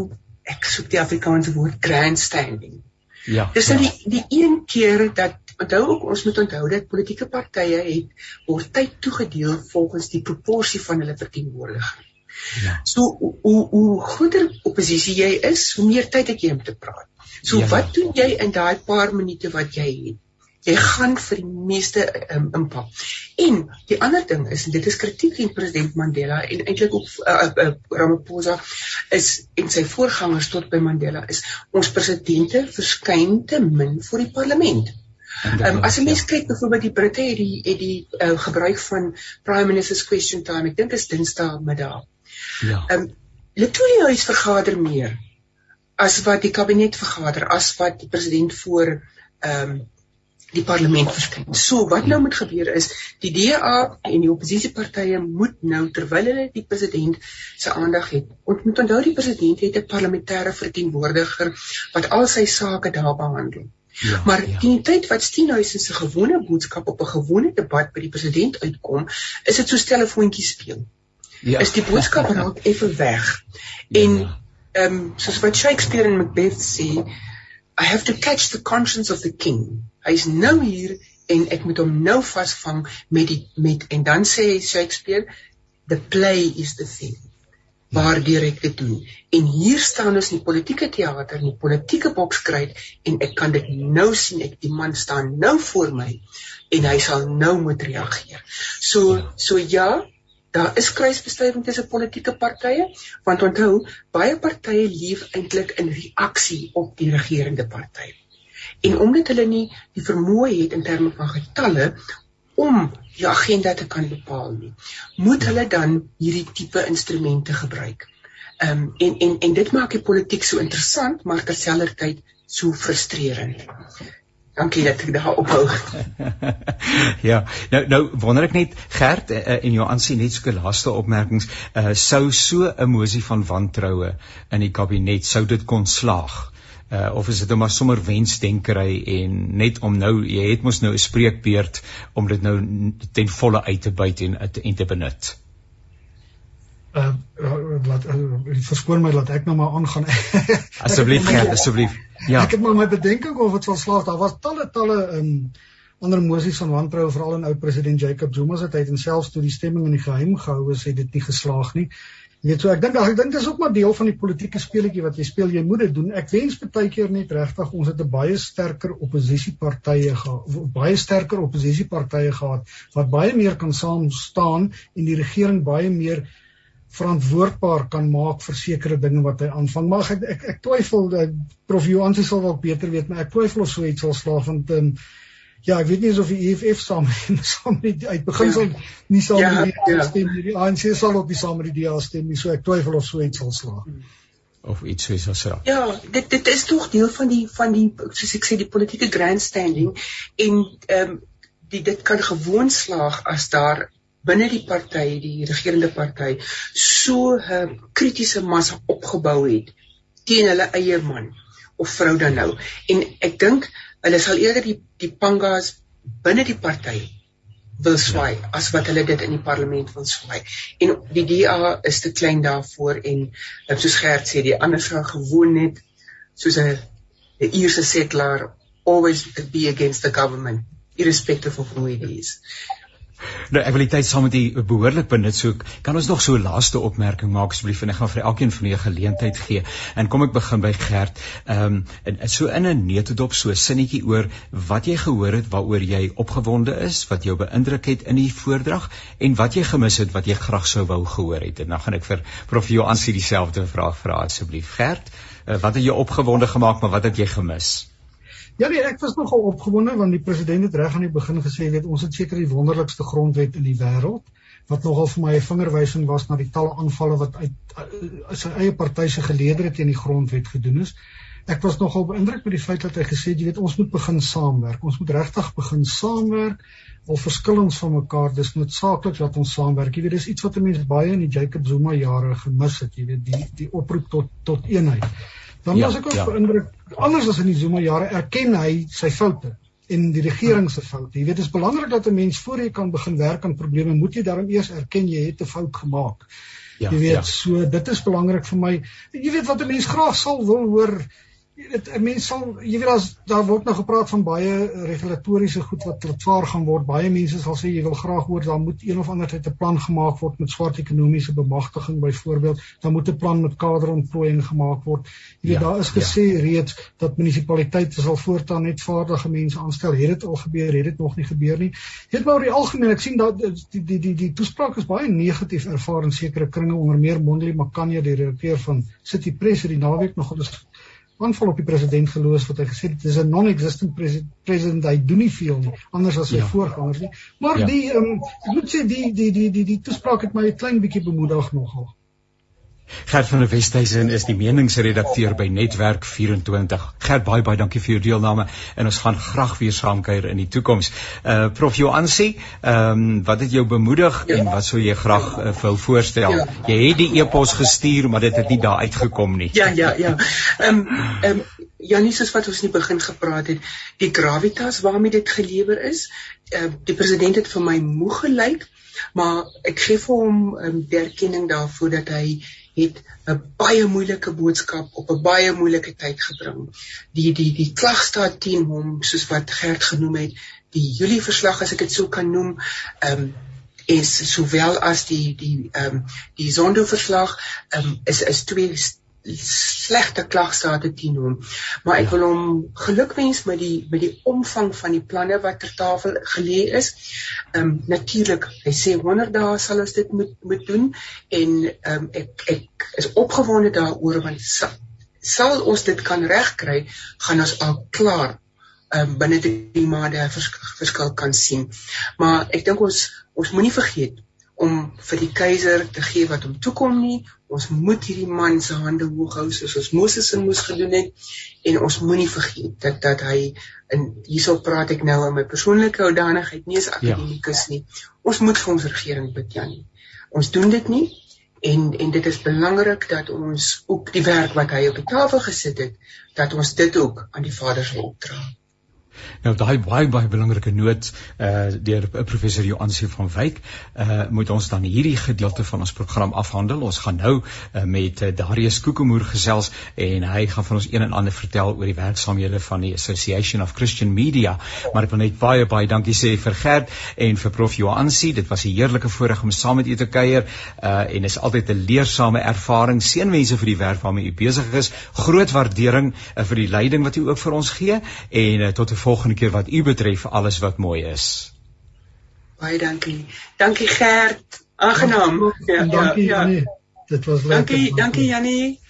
ek soek die Afrikaanse woord grandstanding. Ja. Dis nou ja. die die een keer dat onthou ook ons moet onthou dat politieke partye het word tyd toegedeel volgens die proporsie van hulle verteenwoordiging. Ja. So hoe hoe groter oppositie jy is, hoe meer tyd het jy om te praat. So ja. wat doen jy in daai paar minute wat jy het? jy gaan vir die meeste um, impak. En die ander ding is en dit is kritiek teen president Mandela en eintlik ook uh, uh, Ramaphosa is en sy voorgangers tot by Mandela is ons presidente verskyn te min voor die parlement. Um, as jy mens ja. kyk byvoorbeeld die Britte het die het die uh, gebruik van prime minister's question time. Ek dink dit is Dinsdae middag. Ja. Ehm um, Letoile huis vergader meer as wat die kabinet vergader, as wat die president voor ehm um, die parlement verskyn. So wat nou moet gebeur is die DA en die oppositiepartye moet nou terwyl hulle die president se aandag het. Moet onthou die president het 'n parlementêre verteenwoordiger wat al sy sake daar behandel. Ja, maar ja. die tyd wat Steenhuisen se gewone boodskap op 'n gewone debat by die president uitkom, is dit so telefoontjie speel. Ja. Is die boodskap raak effe weg. En ja. ehm um, soos wat Shakespeare in Macbeth sê, I have to catch the conscience of the king. Hy's nou hier en ek moet hom nou vasvang met die met en dan sê Shakespeare the play is the thing. Waardeur ek dit doen. En hier staan ons in die politieke teater, in die politieke bokskruit en ek kan dit nou sien ek die man staan nou voor my en hy sal nou moet reageer. So so ja, daar is kruisbestuiving tussen politieke partye want onthou baie partye leef eintlik in reaksie op die regerende party. En omdat hulle nie die vermoë het in terme van getalle om die agenda te kan bepaal nie, moet hulle dan hierdie tipe instrumente gebruik. Ehm um, en en en dit maak die politiek so interessant, maar terselfdertyd so frustrerend. Dankie dat ek daar ophou. ja, nou nou wonder ek net Gert uh, en jou aansien net so laaste opmerkings, uh, sou so 'n emosie van wantroue in die kabinet sou dit kon slaag. Uh, of is dit nou maar sommer wensdenkery en net om nou jy het mos nou 'n spreekbeurt om dit nou ten volle uit te buit en en te benut. Uh, laat uh, verskoon my laat ek nou maar aangaan. asseblief Gert, asseblief. Ja. Ek het maar my bedenking of dit sal slaag. Daar was talle talle um ander mosies van wantroue veral in ou president Jacob Zuma se tyd en selfs toe die stemming in die geheim gehou is, het dit nie geslaag nie. Jy weet so ek dink ek dink dis ook maar deel van die politieke speletjie wat jy speel. Jy moet dit doen. Ek wens baie keer net regtig ons het 'n baie sterker oppositiepartye gehad, baie sterker oppositiepartye gehad wat baie meer kan saam staan en die regering baie meer verantwoordbaar kan maak vir sekere dinge wat hy aanvang. Maar ek ek, ek twyfel dat Prof Johan se sal dalk beter weet, maar ek twyfel of so iets sal slaag want um, ja, ek weet nie of die EFF saam saam met uit begin sal ja. nie saam ja, met die ja. stem nie. Die ANC sal ook nie saam met die DA stem nie. So ek twyfel of so iets sal slaag. Of iets soos as raak. Ja, dit dit is tog deel van die van die soos ek sê die politieke grandstanding en ehm um, die dit kan gewoon slaag as daar binne die party, die regerende party, so 'n kritiese massa opgebou het teen hulle eie man of vrou dan nou. En ek dink hulle sal eerder die die pangas binne die party wil swaai ja. as wat hulle dit in die parlement wil swaai. En die DA is te klein daarvoor en soos Gert sê, die ander sou gewoon net soos 'n 'n Ierse settler always be against the government irrespective of who it is. Nou ek wil die tyd saam met u behoorlik benut. So kan ons nog so 'n laaste opmerking maak asseblief en ek gaan vir elkeen van julle 'n geleentheid gee. En kom ek begin by Gert. Ehm um, en so in 'n neutedop so sinnetjie oor wat jy gehoor het waaroor jy opgewonde is, wat jou beïndruk het in die voordrag en wat jy gemis het wat jy graag sou wou gehoor het. En dan gaan ek vir Prof Johan se dieselfde vraag vra asseblief. Gert, uh, wat het jou opgewonde gemaak, maar wat het jy gemis? Ja nee, ek was nogal opgewonde want die president het reg aan die begin gesê weet ons het seker die wonderlikste grondwet in die wêreld wat nogal vir my 'n vingerwysing was na die talle aanvalle wat uit uh, sy eie party se geleedere teen die grondwet gedoen is. Ek was nogal beïndruk met die feit dat hy gesê het jy weet ons moet begin saamwerk. Ons moet regtig begin saamwerk al verskil ons van mekaar. Dis noodsaaklik dat ons saamwerk. Jy weet dis iets wat mense baie in die Jacob Zuma jare gemis het, jy weet die die oproep tot tot eenheid. Dan ja, was ek ook ja. beïndruk anders as in die Zuma jare erken hy sy foute en die regering se foute. Jy weet dit is belangrik dat 'n mens voor jy kan begin werk aan probleme, moet jy daarom eers erken jy het 'n fout gemaak. Ja, jy weet, ja. so dit is belangrik vir my. Jy weet wat 'n mens graag sal wil hoor dit 'n mens sal jy weet as daar word nou gepraat van baie regulatoriese goed wat totvaar gaan word. Baie mense sal sê jy wil graag hoor daar moet een of ander tyd 'n plan gemaak word met swart ekonomiese bemagtiging byvoorbeeld. Daar moet 'n plan met kaderontplooiing gemaak word. Jy weet ja, daar is gesê ja. reeds dat munisipaliteite sal voortaan net vaardige mense aanstel. Het dit al gebeur? Het dit nog nie gebeur nie? Weet maar oor die algemeen ek sien dat die die die die toespraak is baie negatief ervaar in sekere kringe onder meer Mondli Makanya die direkteur van City Press het die naweek nog dus aanval op die president geloos wat hy gesê het dis 'n non-existent president hy doen nie veel nie anders as sy ja. voorgangers nie maar ja. die um, ek moet sê die die die die die toespraak het my 'n klein bietjie bemoedig nogal Gert van der Westhuizen is die meningsredakteur by Netwerk 24. Gert, baie baie dankie vir jou deelname en ons gaan graag weer saamkuier in die toekoms. Uh Prof Joansi, ehm um, wat het jou bemoedig ja. en wat sou jy graag uh, wou voorstel? Ja. Jy het die e-pos gestuur, maar dit het nie daar uitgekom nie. Ja, ja, ja. Ehm um, ehm um, Janie soos wat ons in die begin gepraat het, die gravitas waarmee dit gelewer is, uh, die president het vir my moeg gelyk, maar ek gee vir hom 'n um, erkenning daarvoor dat hy het 'n baie moeilike boodskap op 'n baie moeilike tyd gebring. Die die die klagstaat teen hom soos wat Gert genoem het, die Julie verslag as ek dit sou kan noem, ehm um, is sowel as die die ehm um, die Zondo verslag ehm um, is is twee slegte klagstate teen hom. Maar ek ja. wil hom gelukwens met die met die omvang van die planne wat ter tafel gelê is. Ehm um, natuurlik, hy sê 100 dae sal ons dit moet moet doen en ehm um, ek ek is opgewonde daaroor want sal, sal ons dit kan regkry, gaan ons al klaar ehm um, binne die maande 'n vers, verskil kan sien. Maar ek dink ons ons moenie vergeet vir die keiser te gee wat hom toekom nie. Ons moet hierdie man se hande hoog hou soos ons Moses se moes gedoen het en ons moenie vergeet dat dat hy in hierso praat ek nou in my persoonlike oudanigheid nie as ja. akademikus ja. nie. Ons moet vir ons regering bid Janie. Ons doen dit nie en en dit is belangrik dat ons ook die werk wat hy op die tafel gesit het dat ons dit ook aan die Vader se opdra. Nou daai baie baie belangrike noot uh deur uh, professor Joansie van Wyk uh moet ons dan hierdie gedeelte van ons program afhandel. Ons gaan nou uh, met uh, Darius Kokemoer gesels en hy gaan van ons een en ander vertel oor die werksaamhede van die Association of Christian Media. Maar ek wil net baie baie dankie sê vir Gert en vir prof Joansie. Dit was 'n heerlike voorreg om saam met u te kuier uh en is altyd 'n leersame ervaring. Seënwense vir die werk waarmee u besig is. Groot waardering uh, vir die leiding wat u ook vir ons gee en uh, tot 'n volgende keer wat u betref alles wat mooi is. Baie dankie. Dankie Gert. Aangenaam. Ja, dankie ja. Janie. Dit was lekker. Dankie, dankie Janie.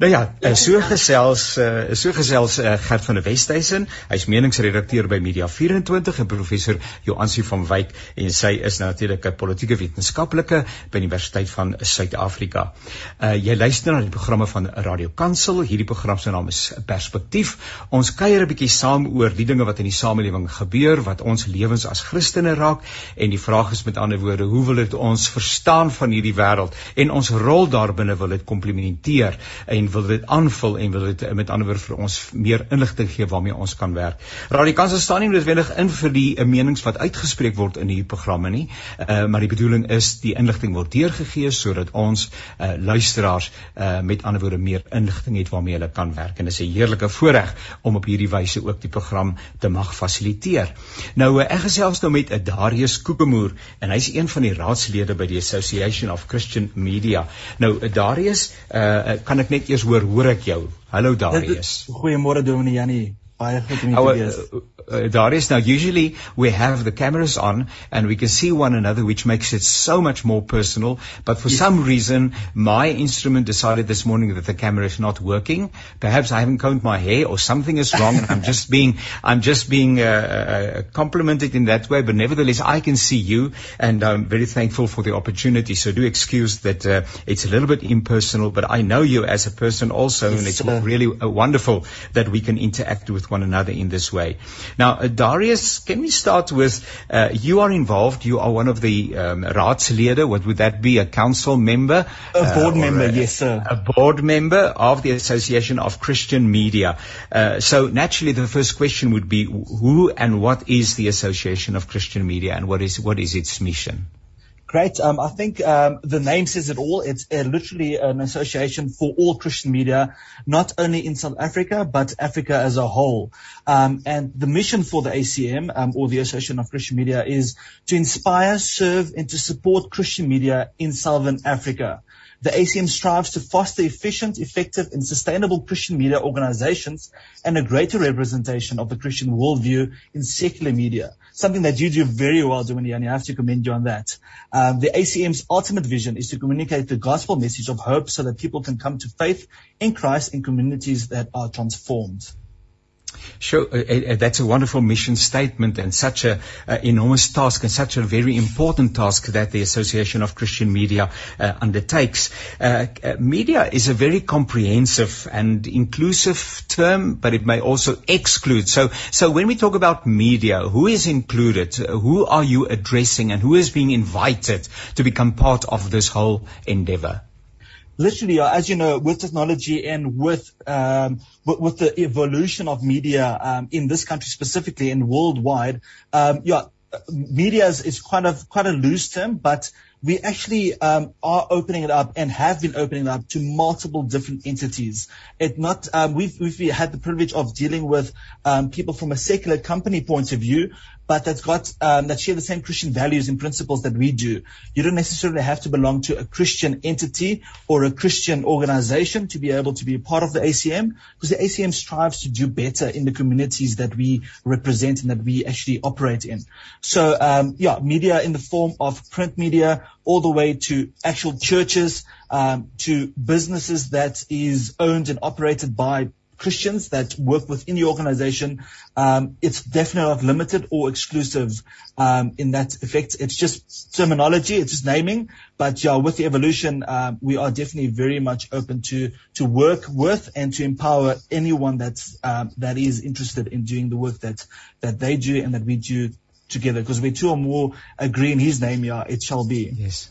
Nou ja, ja, so gesels uh, so gesels uh, Gert van der Westhuizen. Hy's meningsredakteur by Media 24 en professor Joansie van Wyk en sy is natuurlik 'n politieke wetenskaplike by die Universiteit van Suid-Afrika. Uh jy luister na die programme van Radio Kansel. Hierdie program se naam is Perspektief. Ons kuier 'n bietjie saam oor die dinge wat in die samelewing gebeur, wat ons lewens as Christene raak en die vraag is met ander woorde, hoe wil dit ons verstaan van hierdie wêreld en ons rol daarbinne wil dit komplementeer en wil dit aanvul en wil dit met ander woorde vir ons meer inligting gee waarmee ons kan werk. Radikale staan nie noodwendig in vir die uh, menings wat uitgespreek word in hierdie programme nie, uh, maar die bedoeling is die inligting word deurgegee sodat ons uh, luisteraars uh, met ander woorde meer inligting het waarmee hulle kan werk en dit is 'n heerlike voorreg om op hierdie wyse ook die program te mag fasiliteer. Nou ek gesels nou met Darius Kokemoer en hy's een van die raadslede by die Association of Christian Media. Nou Darius, uh, kan ek net eers hoor hoor ek jou. Hallo Darius. Goeiemôre Dominee Jannie. Baie goed om hier te wees uh, Darius, now usually we have the cameras on and we can see one another, which makes it so much more personal. But for yes. some reason, my instrument decided this morning that the camera is not working. Perhaps I haven't combed my hair or something is wrong, and I'm just being I'm just being uh, uh, complimented in that way. But nevertheless, I can see you, and I'm very thankful for the opportunity. So do excuse that uh, it's a little bit impersonal, but I know you as a person also, yes, and it's sir. really uh, wonderful that we can interact with one another in this way. Now, uh, Darius, can we start with uh, you are involved. You are one of the um, raadslede. What would that be? A council member? A board uh, member, a, yes, sir. A board member of the Association of Christian Media. Uh, so naturally, the first question would be who and what is the Association of Christian Media, and what is what is its mission? Great. Um, I think um, the name says it all. It's uh, literally an association for all Christian media, not only in South Africa, but Africa as a whole. Um, and the mission for the ACM, um, or the Association of Christian Media, is to inspire, serve, and to support Christian media in Southern Africa. The ACM strives to foster efficient, effective, and sustainable Christian media organizations and a greater representation of the Christian worldview in secular media. Something that you do very well, Dominique, and I have to commend you on that. Um, the ACM's ultimate vision is to communicate the gospel message of hope so that people can come to faith in Christ in communities that are transformed. Sure, uh, uh, that's a wonderful mission statement and such a uh, enormous task and such a very important task that the Association of Christian Media uh, undertakes. Uh, uh, media is a very comprehensive and inclusive term, but it may also exclude. So, so when we talk about media, who is included? who are you addressing, and who is being invited to become part of this whole endeavor? Literally, uh, as you know, with technology and with um, with, with, the evolution of media um, in this country specifically and worldwide, um, yeah, media is, is quite a quite a loose term, but we actually um, are opening it up and have been opening it up to multiple different entities. It not um, we've we've had the privilege of dealing with um, people from a secular company point of view, but that's got um, that share the same Christian values and principles that we do. You don't necessarily have to belong to a Christian entity or a Christian organization to be able to be a part of the ACM, because the ACM strives to do better in the communities that we represent and that we actually operate in. So um, yeah, media in the form of print media, all the way to actual churches, um, to businesses that is owned and operated by Christians that work within the organization. Um, it's definitely not limited or exclusive um, in that effect. It's just terminology, it's just naming. But yeah, with the evolution, um, we are definitely very much open to to work with and to empower anyone that's um, that is interested in doing the work that that they do and that we do together. Because we two or more agree in His name, yeah, it shall be. Yes.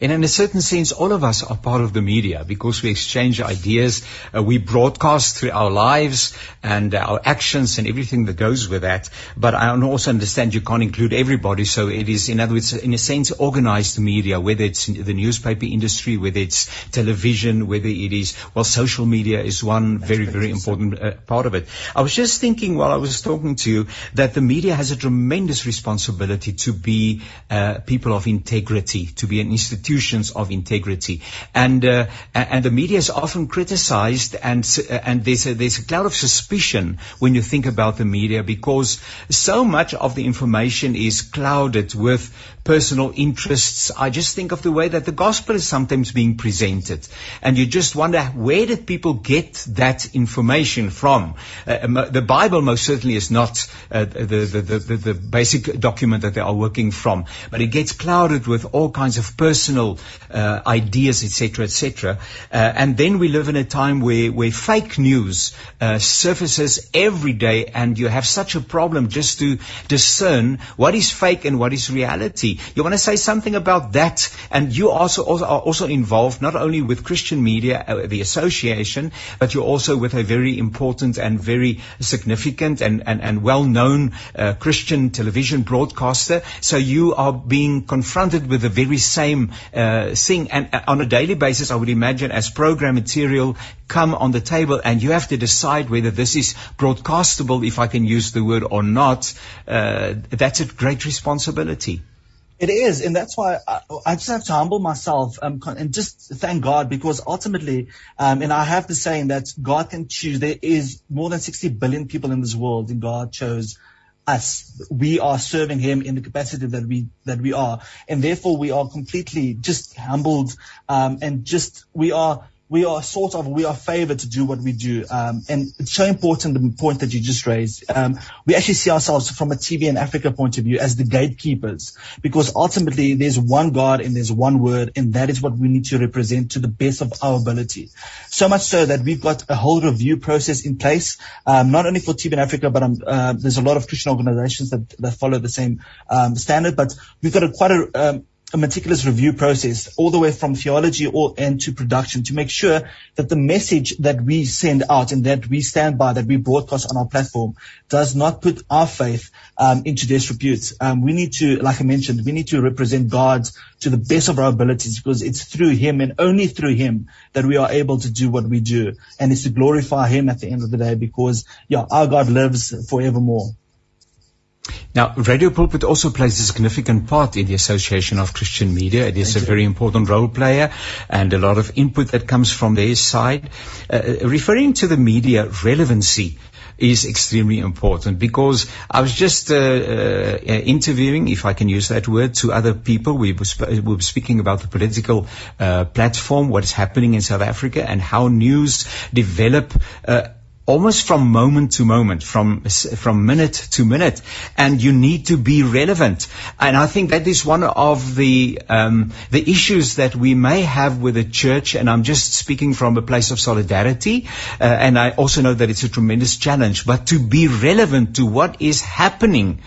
And in a certain sense, all of us are part of the media because we exchange ideas, uh, we broadcast through our lives and our actions and everything that goes with that. But I also understand you can't include everybody, so it is, in other words, in a sense, organized media, whether it's the newspaper industry, whether it's television, whether it is, well, social media is one very, very important uh, part of it. I was just thinking while I was talking to you that the media has a tremendous responsibility to be uh, people of integrity, to be an institutions of integrity. And, uh, and the media is often criticized and, uh, and there's a, there's a cloud of suspicion when you think about the media because so much of the information is clouded with personal interests. I just think of the way that the gospel is sometimes being presented. And you just wonder, where did people get that information from? Uh, the Bible most certainly is not uh, the, the, the, the, basic document that they are working from, but it gets clouded with all kinds of personal uh, ideas, etc., etc. Uh, and then we live in a time where, where fake news uh, surfaces every day, and you have such a problem just to discern what is fake and what is reality. You want to say something about that? And you also, also are also involved not only with Christian media, uh, the association, but you're also with a very important and very significant and, and, and well-known uh, Christian television broadcaster. So you are being confronted with the very same uh, thing. And uh, on a daily basis, I would imagine as program material come on the table and you have to decide whether this is broadcastable, if I can use the word or not, uh, that's a great responsibility. It is, and that's why I, I, just have to humble myself um, and just thank God because ultimately, um, and I have the saying that God can choose. There is more than 60 billion people in this world, and God chose us. We are serving Him in the capacity that we that we are, and therefore we are completely just humbled um, and just we are we are sort of, we are favored to do what we do. Um, and it's so important, the point that you just raised. Um, we actually see ourselves from a TV and Africa point of view as the gatekeepers because ultimately there's one God and there's one word and that is what we need to represent to the best of our ability. So much so that we've got a whole review process in place, um, not only for TV in Africa, but um, uh, there's a lot of Christian organizations that, that follow the same um, standard, but we've got a quite a, um, a meticulous review process all the way from theology all, and to production to make sure that the message that we send out and that we stand by that we broadcast on our platform does not put our faith um, into disrepute. Um, we need to, like I mentioned, we need to represent God to the best of our abilities because it's through Him and only through Him that we are able to do what we do, and it's to glorify Him at the end of the day because yeah, our God lives forevermore. Now, Radio Pulpit also plays a significant part in the Association of Christian Media. It is Thank a you. very important role player and a lot of input that comes from their side. Uh, uh, referring to the media relevancy is extremely important because I was just uh, uh, interviewing, if I can use that word, to other people. We were, sp- we were speaking about the political uh, platform, what is happening in South Africa, and how news develop uh, almost from moment to moment, from from minute to minute, and you need to be relevant. And I think that is one of the um, the issues that we may have with the church. And I'm just speaking from a place of solidarity, uh, and I also know that it's a tremendous challenge. But to be relevant to what is happening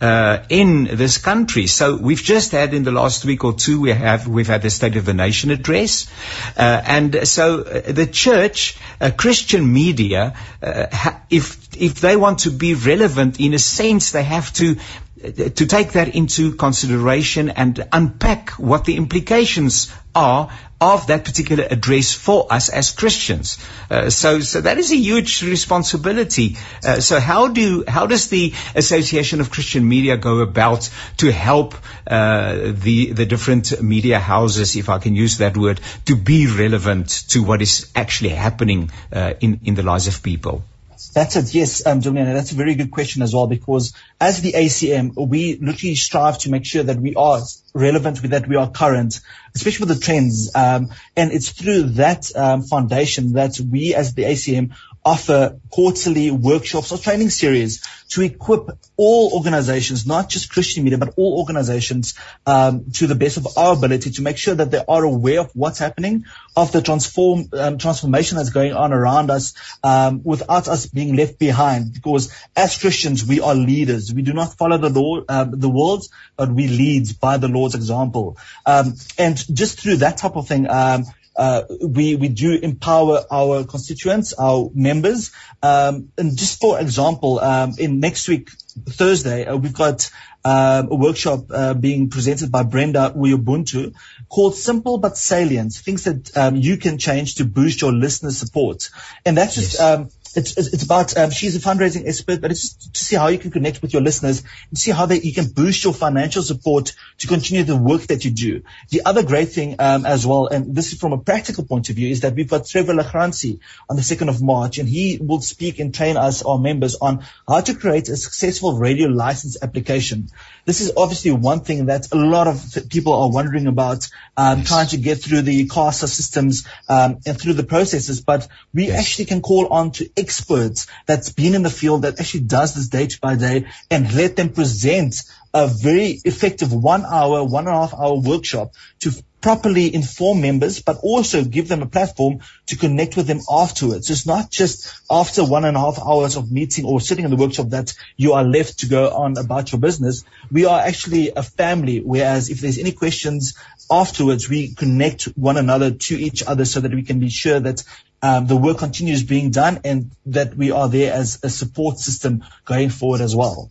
uh, in this country. So we've just had in the last week or two, we have we've had the State of the Nation address, uh, and so uh, the church, uh, Christian media, uh, ha- if if they want to be relevant, in a sense, they have to to take that into consideration and unpack what the implications are of that particular address for us as Christians. Uh, so, so that is a huge responsibility. Uh, so how do, how does the Association of Christian Media go about to help, uh, the, the different media houses, if I can use that word, to be relevant to what is actually happening, uh, in, in the lives of people? That's it. Yes, um, Juliana, that's a very good question as well because as the ACM, we literally strive to make sure that we are relevant with that we are current, especially with the trends. Um, and it's through that um, foundation that we as the ACM offer quarterly workshops or training series to equip all organizations, not just Christian media, but all organizations um, to the best of our ability to make sure that they are aware of what's happening, of the transform um, transformation that's going on around us, um, without us being left behind. Because as Christians, we are leaders. We do not follow the law, um, the world, but we lead by the Lord's example. Um, and just through that type of thing, um, uh, we we do empower our constituents, our members. Um, and just for example, um, in next week Thursday, uh, we've got um, a workshop uh, being presented by Brenda Uyubuntu called Simple but Salient, things that um, you can change to boost your listener support. And that's just yes. um, it's, it's about um, she's a fundraising expert, but it's to see how you can connect with your listeners and see how they, you can boost your financial support to continue the work that you do. The other great thing um, as well, and this is from a practical point of view, is that we've got Trevor Lachransi on the 2nd of March, and he will speak and train us, our members, on how to create a successful radio license application. This is obviously one thing that a lot of people are wondering about, um, yes. trying to get through the CASA systems um, and through the processes, but we yes. actually can call on to experts that's been in the field that actually does this day by day and let them present a very effective one hour, one and a half hour workshop to properly inform members, but also give them a platform to connect with them afterwards. So it's not just after one and a half hours of meeting or sitting in the workshop that you are left to go on about your business. We are actually a family, whereas if there's any questions afterwards, we connect one another to each other so that we can be sure that um, the work continues being done and that we are there as a support system going forward as well.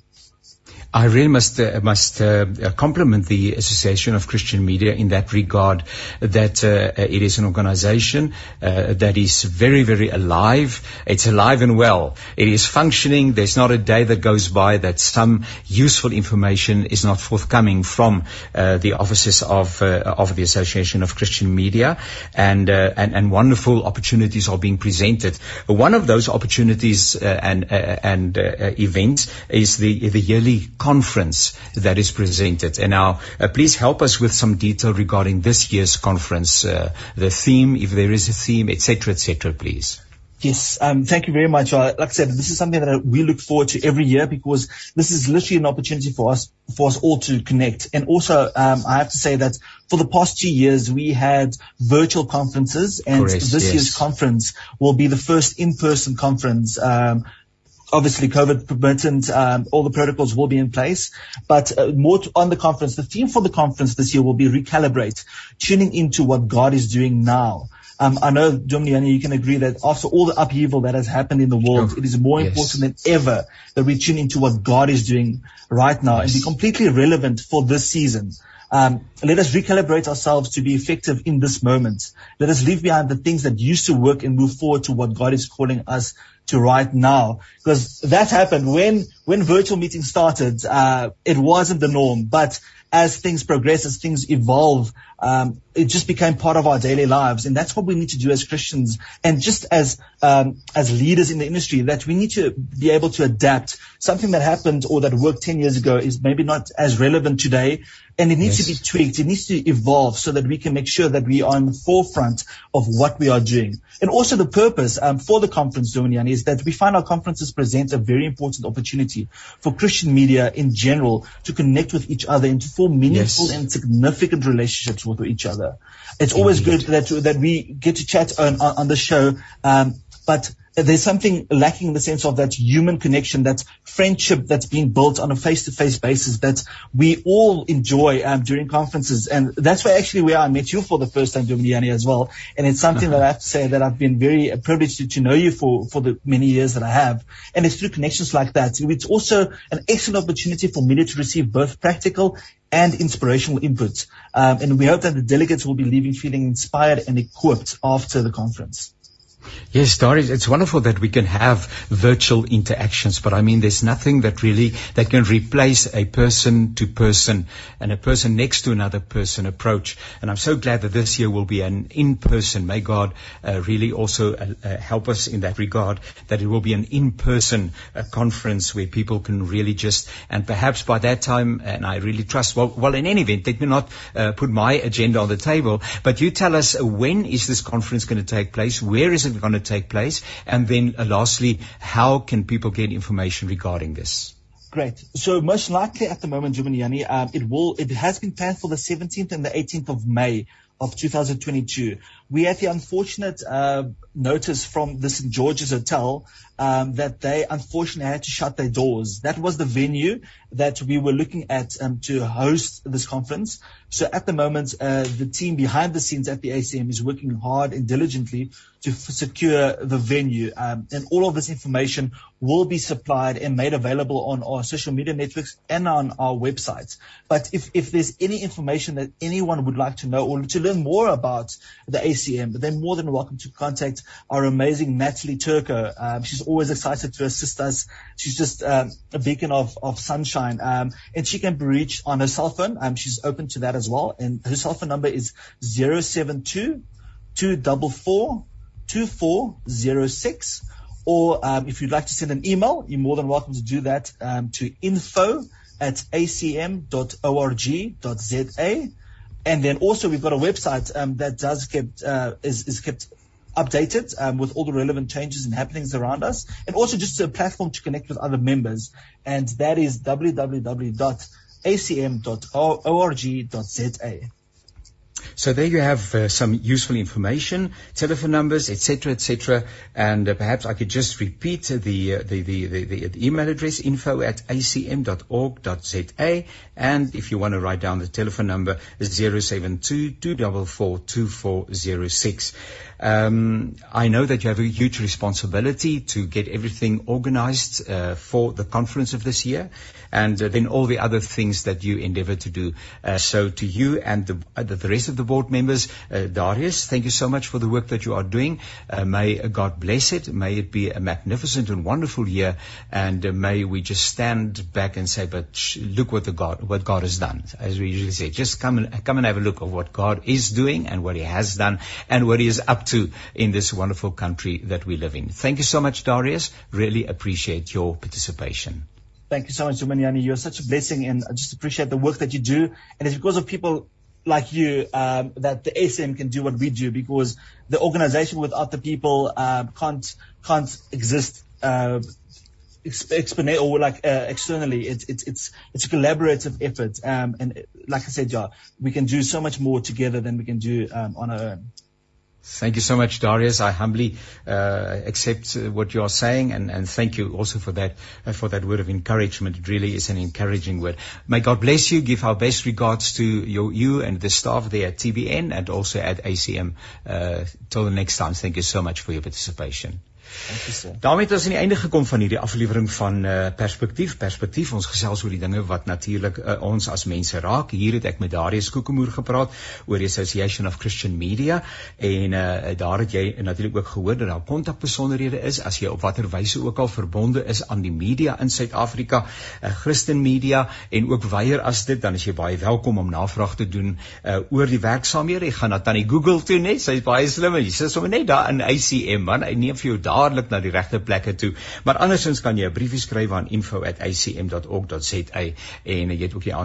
I really must uh, must uh, compliment the Association of Christian Media in that regard. That uh, it is an organisation uh, that is very very alive. It's alive and well. It is functioning. There's not a day that goes by that some useful information is not forthcoming from uh, the offices of uh, of the Association of Christian Media, and and and wonderful opportunities are being presented. One of those opportunities and and events is the the yearly conference that is presented. And now, uh, please help us with some detail regarding this year's conference, uh, the theme, if there is a theme, etc., etc., please. Yes, um, thank you very much. Uh, like I said, this is something that we look forward to every year because this is literally an opportunity for us, for us all to connect. And also, um, I have to say that for the past two years, we had virtual conferences and Correct, this yes. year's conference will be the first in-person conference, um, obviously COVID permitted, um, all the protocols will be in place. But uh, more on the conference, the theme for the conference this year will be recalibrate, tuning into what God is doing now. Um, I know, Dominiani, you can agree that after all the upheaval that has happened in the world, oh, it is more yes. important than ever that we tune into what God is doing right now yes. and be completely relevant for this season. Um, let us recalibrate ourselves to be effective in this moment. Let us leave behind the things that used to work and move forward to what God is calling us to right now. Because that happened when, when virtual meetings started, uh, it wasn't the norm, but as things progress, as things evolve, um, it just became part of our daily lives. And that's what we need to do as Christians and just as, um, as leaders in the industry that we need to be able to adapt. Something that happened or that worked 10 years ago is maybe not as relevant today and it needs yes. to be tweaked. It needs to evolve so that we can make sure that we are on the forefront of what we are doing. And also the purpose um, for the conference, Dominian, is that we find our conferences present a very important opportunity for Christian media in general to connect with each other and to form meaningful yes. and significant relationships with each other. It's always good that that we get to chat on, on, on the show, um, but there's something lacking in the sense of that human connection, that friendship that's being built on a face-to-face basis that we all enjoy um, during conferences. And that's where actually where I met you for the first time, Dominiani, as well. And it's something that I have to say that I've been very privileged to, to know you for, for the many years that I have. And it's through connections like that. It's also an excellent opportunity for media to receive both practical and inspirational input. Um, and we hope that the delegates will be leaving feeling inspired and equipped after the conference. Yes, Doris, it's wonderful that we can have virtual interactions, but I mean, there's nothing that really, that can replace a person to person and a person next to another person approach. And I'm so glad that this year will be an in-person. May God uh, really also uh, uh, help us in that regard, that it will be an in-person uh, conference where people can really just, and perhaps by that time, and I really trust, well, well in any event, let me not uh, put my agenda on the table, but you tell us when is this conference going to take place? Where is it going to take place? And then uh, lastly, how can people get information regarding this? Great. So most likely at the moment, Jumaniani, um, it will, it has been planned for the 17th and the 18th of May of 2022. We had the unfortunate uh, notice from the St. George's Hotel um, that they unfortunately had to shut their doors. That was the venue that we were looking at um, to host this conference. So at the moment, uh, the team behind the scenes at the ACM is working hard and diligently to f- secure the venue. Um, and all of this information will be supplied and made available on our social media networks and on our websites. But if, if there's any information that anyone would like to know or to learn more about the ACM, they're more than welcome to contact our amazing Natalie Turco. Um, she's always excited to assist us. She's just um, a beacon of, of sunshine. Um, and she can be reached on her cell phone. Um, she's open to that as well. And her cell phone number is 072 244 2406. Or um, if you'd like to send an email, you're more than welcome to do that um, to info at acm.org.za. And then also we've got a website um, that does kept uh, is, is kept updated um, with all the relevant changes and happenings around us, and also just a platform to connect with other members, and that is acm.org.za. So there you have uh, some useful information, telephone numbers, etc., etc. And uh, perhaps I could just repeat the, uh, the, the, the, the email address info at acm.org.za. And if you want to write down the telephone number, is 072 244 2406. Um, I know that you have a huge responsibility to get everything organized uh, for the conference of this year and uh, then all the other things that you endeavor to do. Uh, so to you and the, uh, the rest of the board members, uh, Darius, thank you so much for the work that you are doing. Uh, may God bless it. May it be a magnificent and wonderful year. And may we just stand back and say, but sh- look what the God, what God has done. As we usually say, just come and, come and have a look of what God is doing and what he has done and what he is up to in this wonderful country that we live in. Thank you so much, Darius. Really appreciate your participation. Thank you so much, Jumaniani. You're such a blessing, and I just appreciate the work that you do. And it's because of people like you um, that the ACM can do what we do. Because the organization without the people uh, can't can't exist. Uh, exponent or like uh, externally it's it's it's it's a collaborative effort um, and like i said yeah we can do so much more together than we can do um, on our own Thank you so much, Darius. I humbly uh, accept uh, what you are saying, and, and thank you also for that uh, for that word of encouragement. It really is an encouraging word. May God bless you. Give our best regards to your, you and the staff there at TBN and also at ACM. Uh, till the next time, thank you so much for your participation. Daarmee het ons aan die einde gekom van hierdie aflewering van uh, perspektief. Perspektief ons gesels oor die dinge wat natuurlik uh, ons as mense raak. Hier het ek met Darius Kokemoer gepraat oor die Association of Christian Media en uh, daar het jy natuurlik ook gehoor dat daar kontakbesonderhede is. As jy op watter wyse ook al verbonde is aan die media in Suid-Afrika uh, Christian Media en ook weier as dit dan is jy baie welkom om navraag te doen uh, oor die werksaamhede jy gaan na tannie Google toe net. Sy's baie slim en jy sit sommer net daar in ACM man. Hy neem vir jou daar dadelik na die regte plekke toe. Maar andersins kan jy 'n briefie skryf aan info@acm.org.za en jy het ook die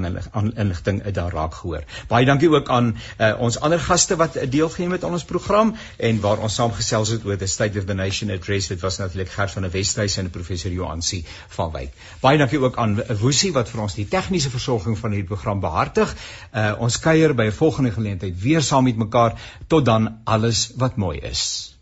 inligting daar raak gehoor. Baie dankie ook aan uh, ons ander gaste wat deelgeneem het aan ons program en waar ons saamgesels het oor the State of the Nation address. Dit was natuurlik Gert van der Westhuys en professor Joansi van Wyk. Baie dankie ook aan Woesie wat vir ons die tegniese versorging van hierdie program behartig. Uh, ons kuier by 'n volgende geleentheid weer saam met mekaar. Tot dan alles wat mooi is.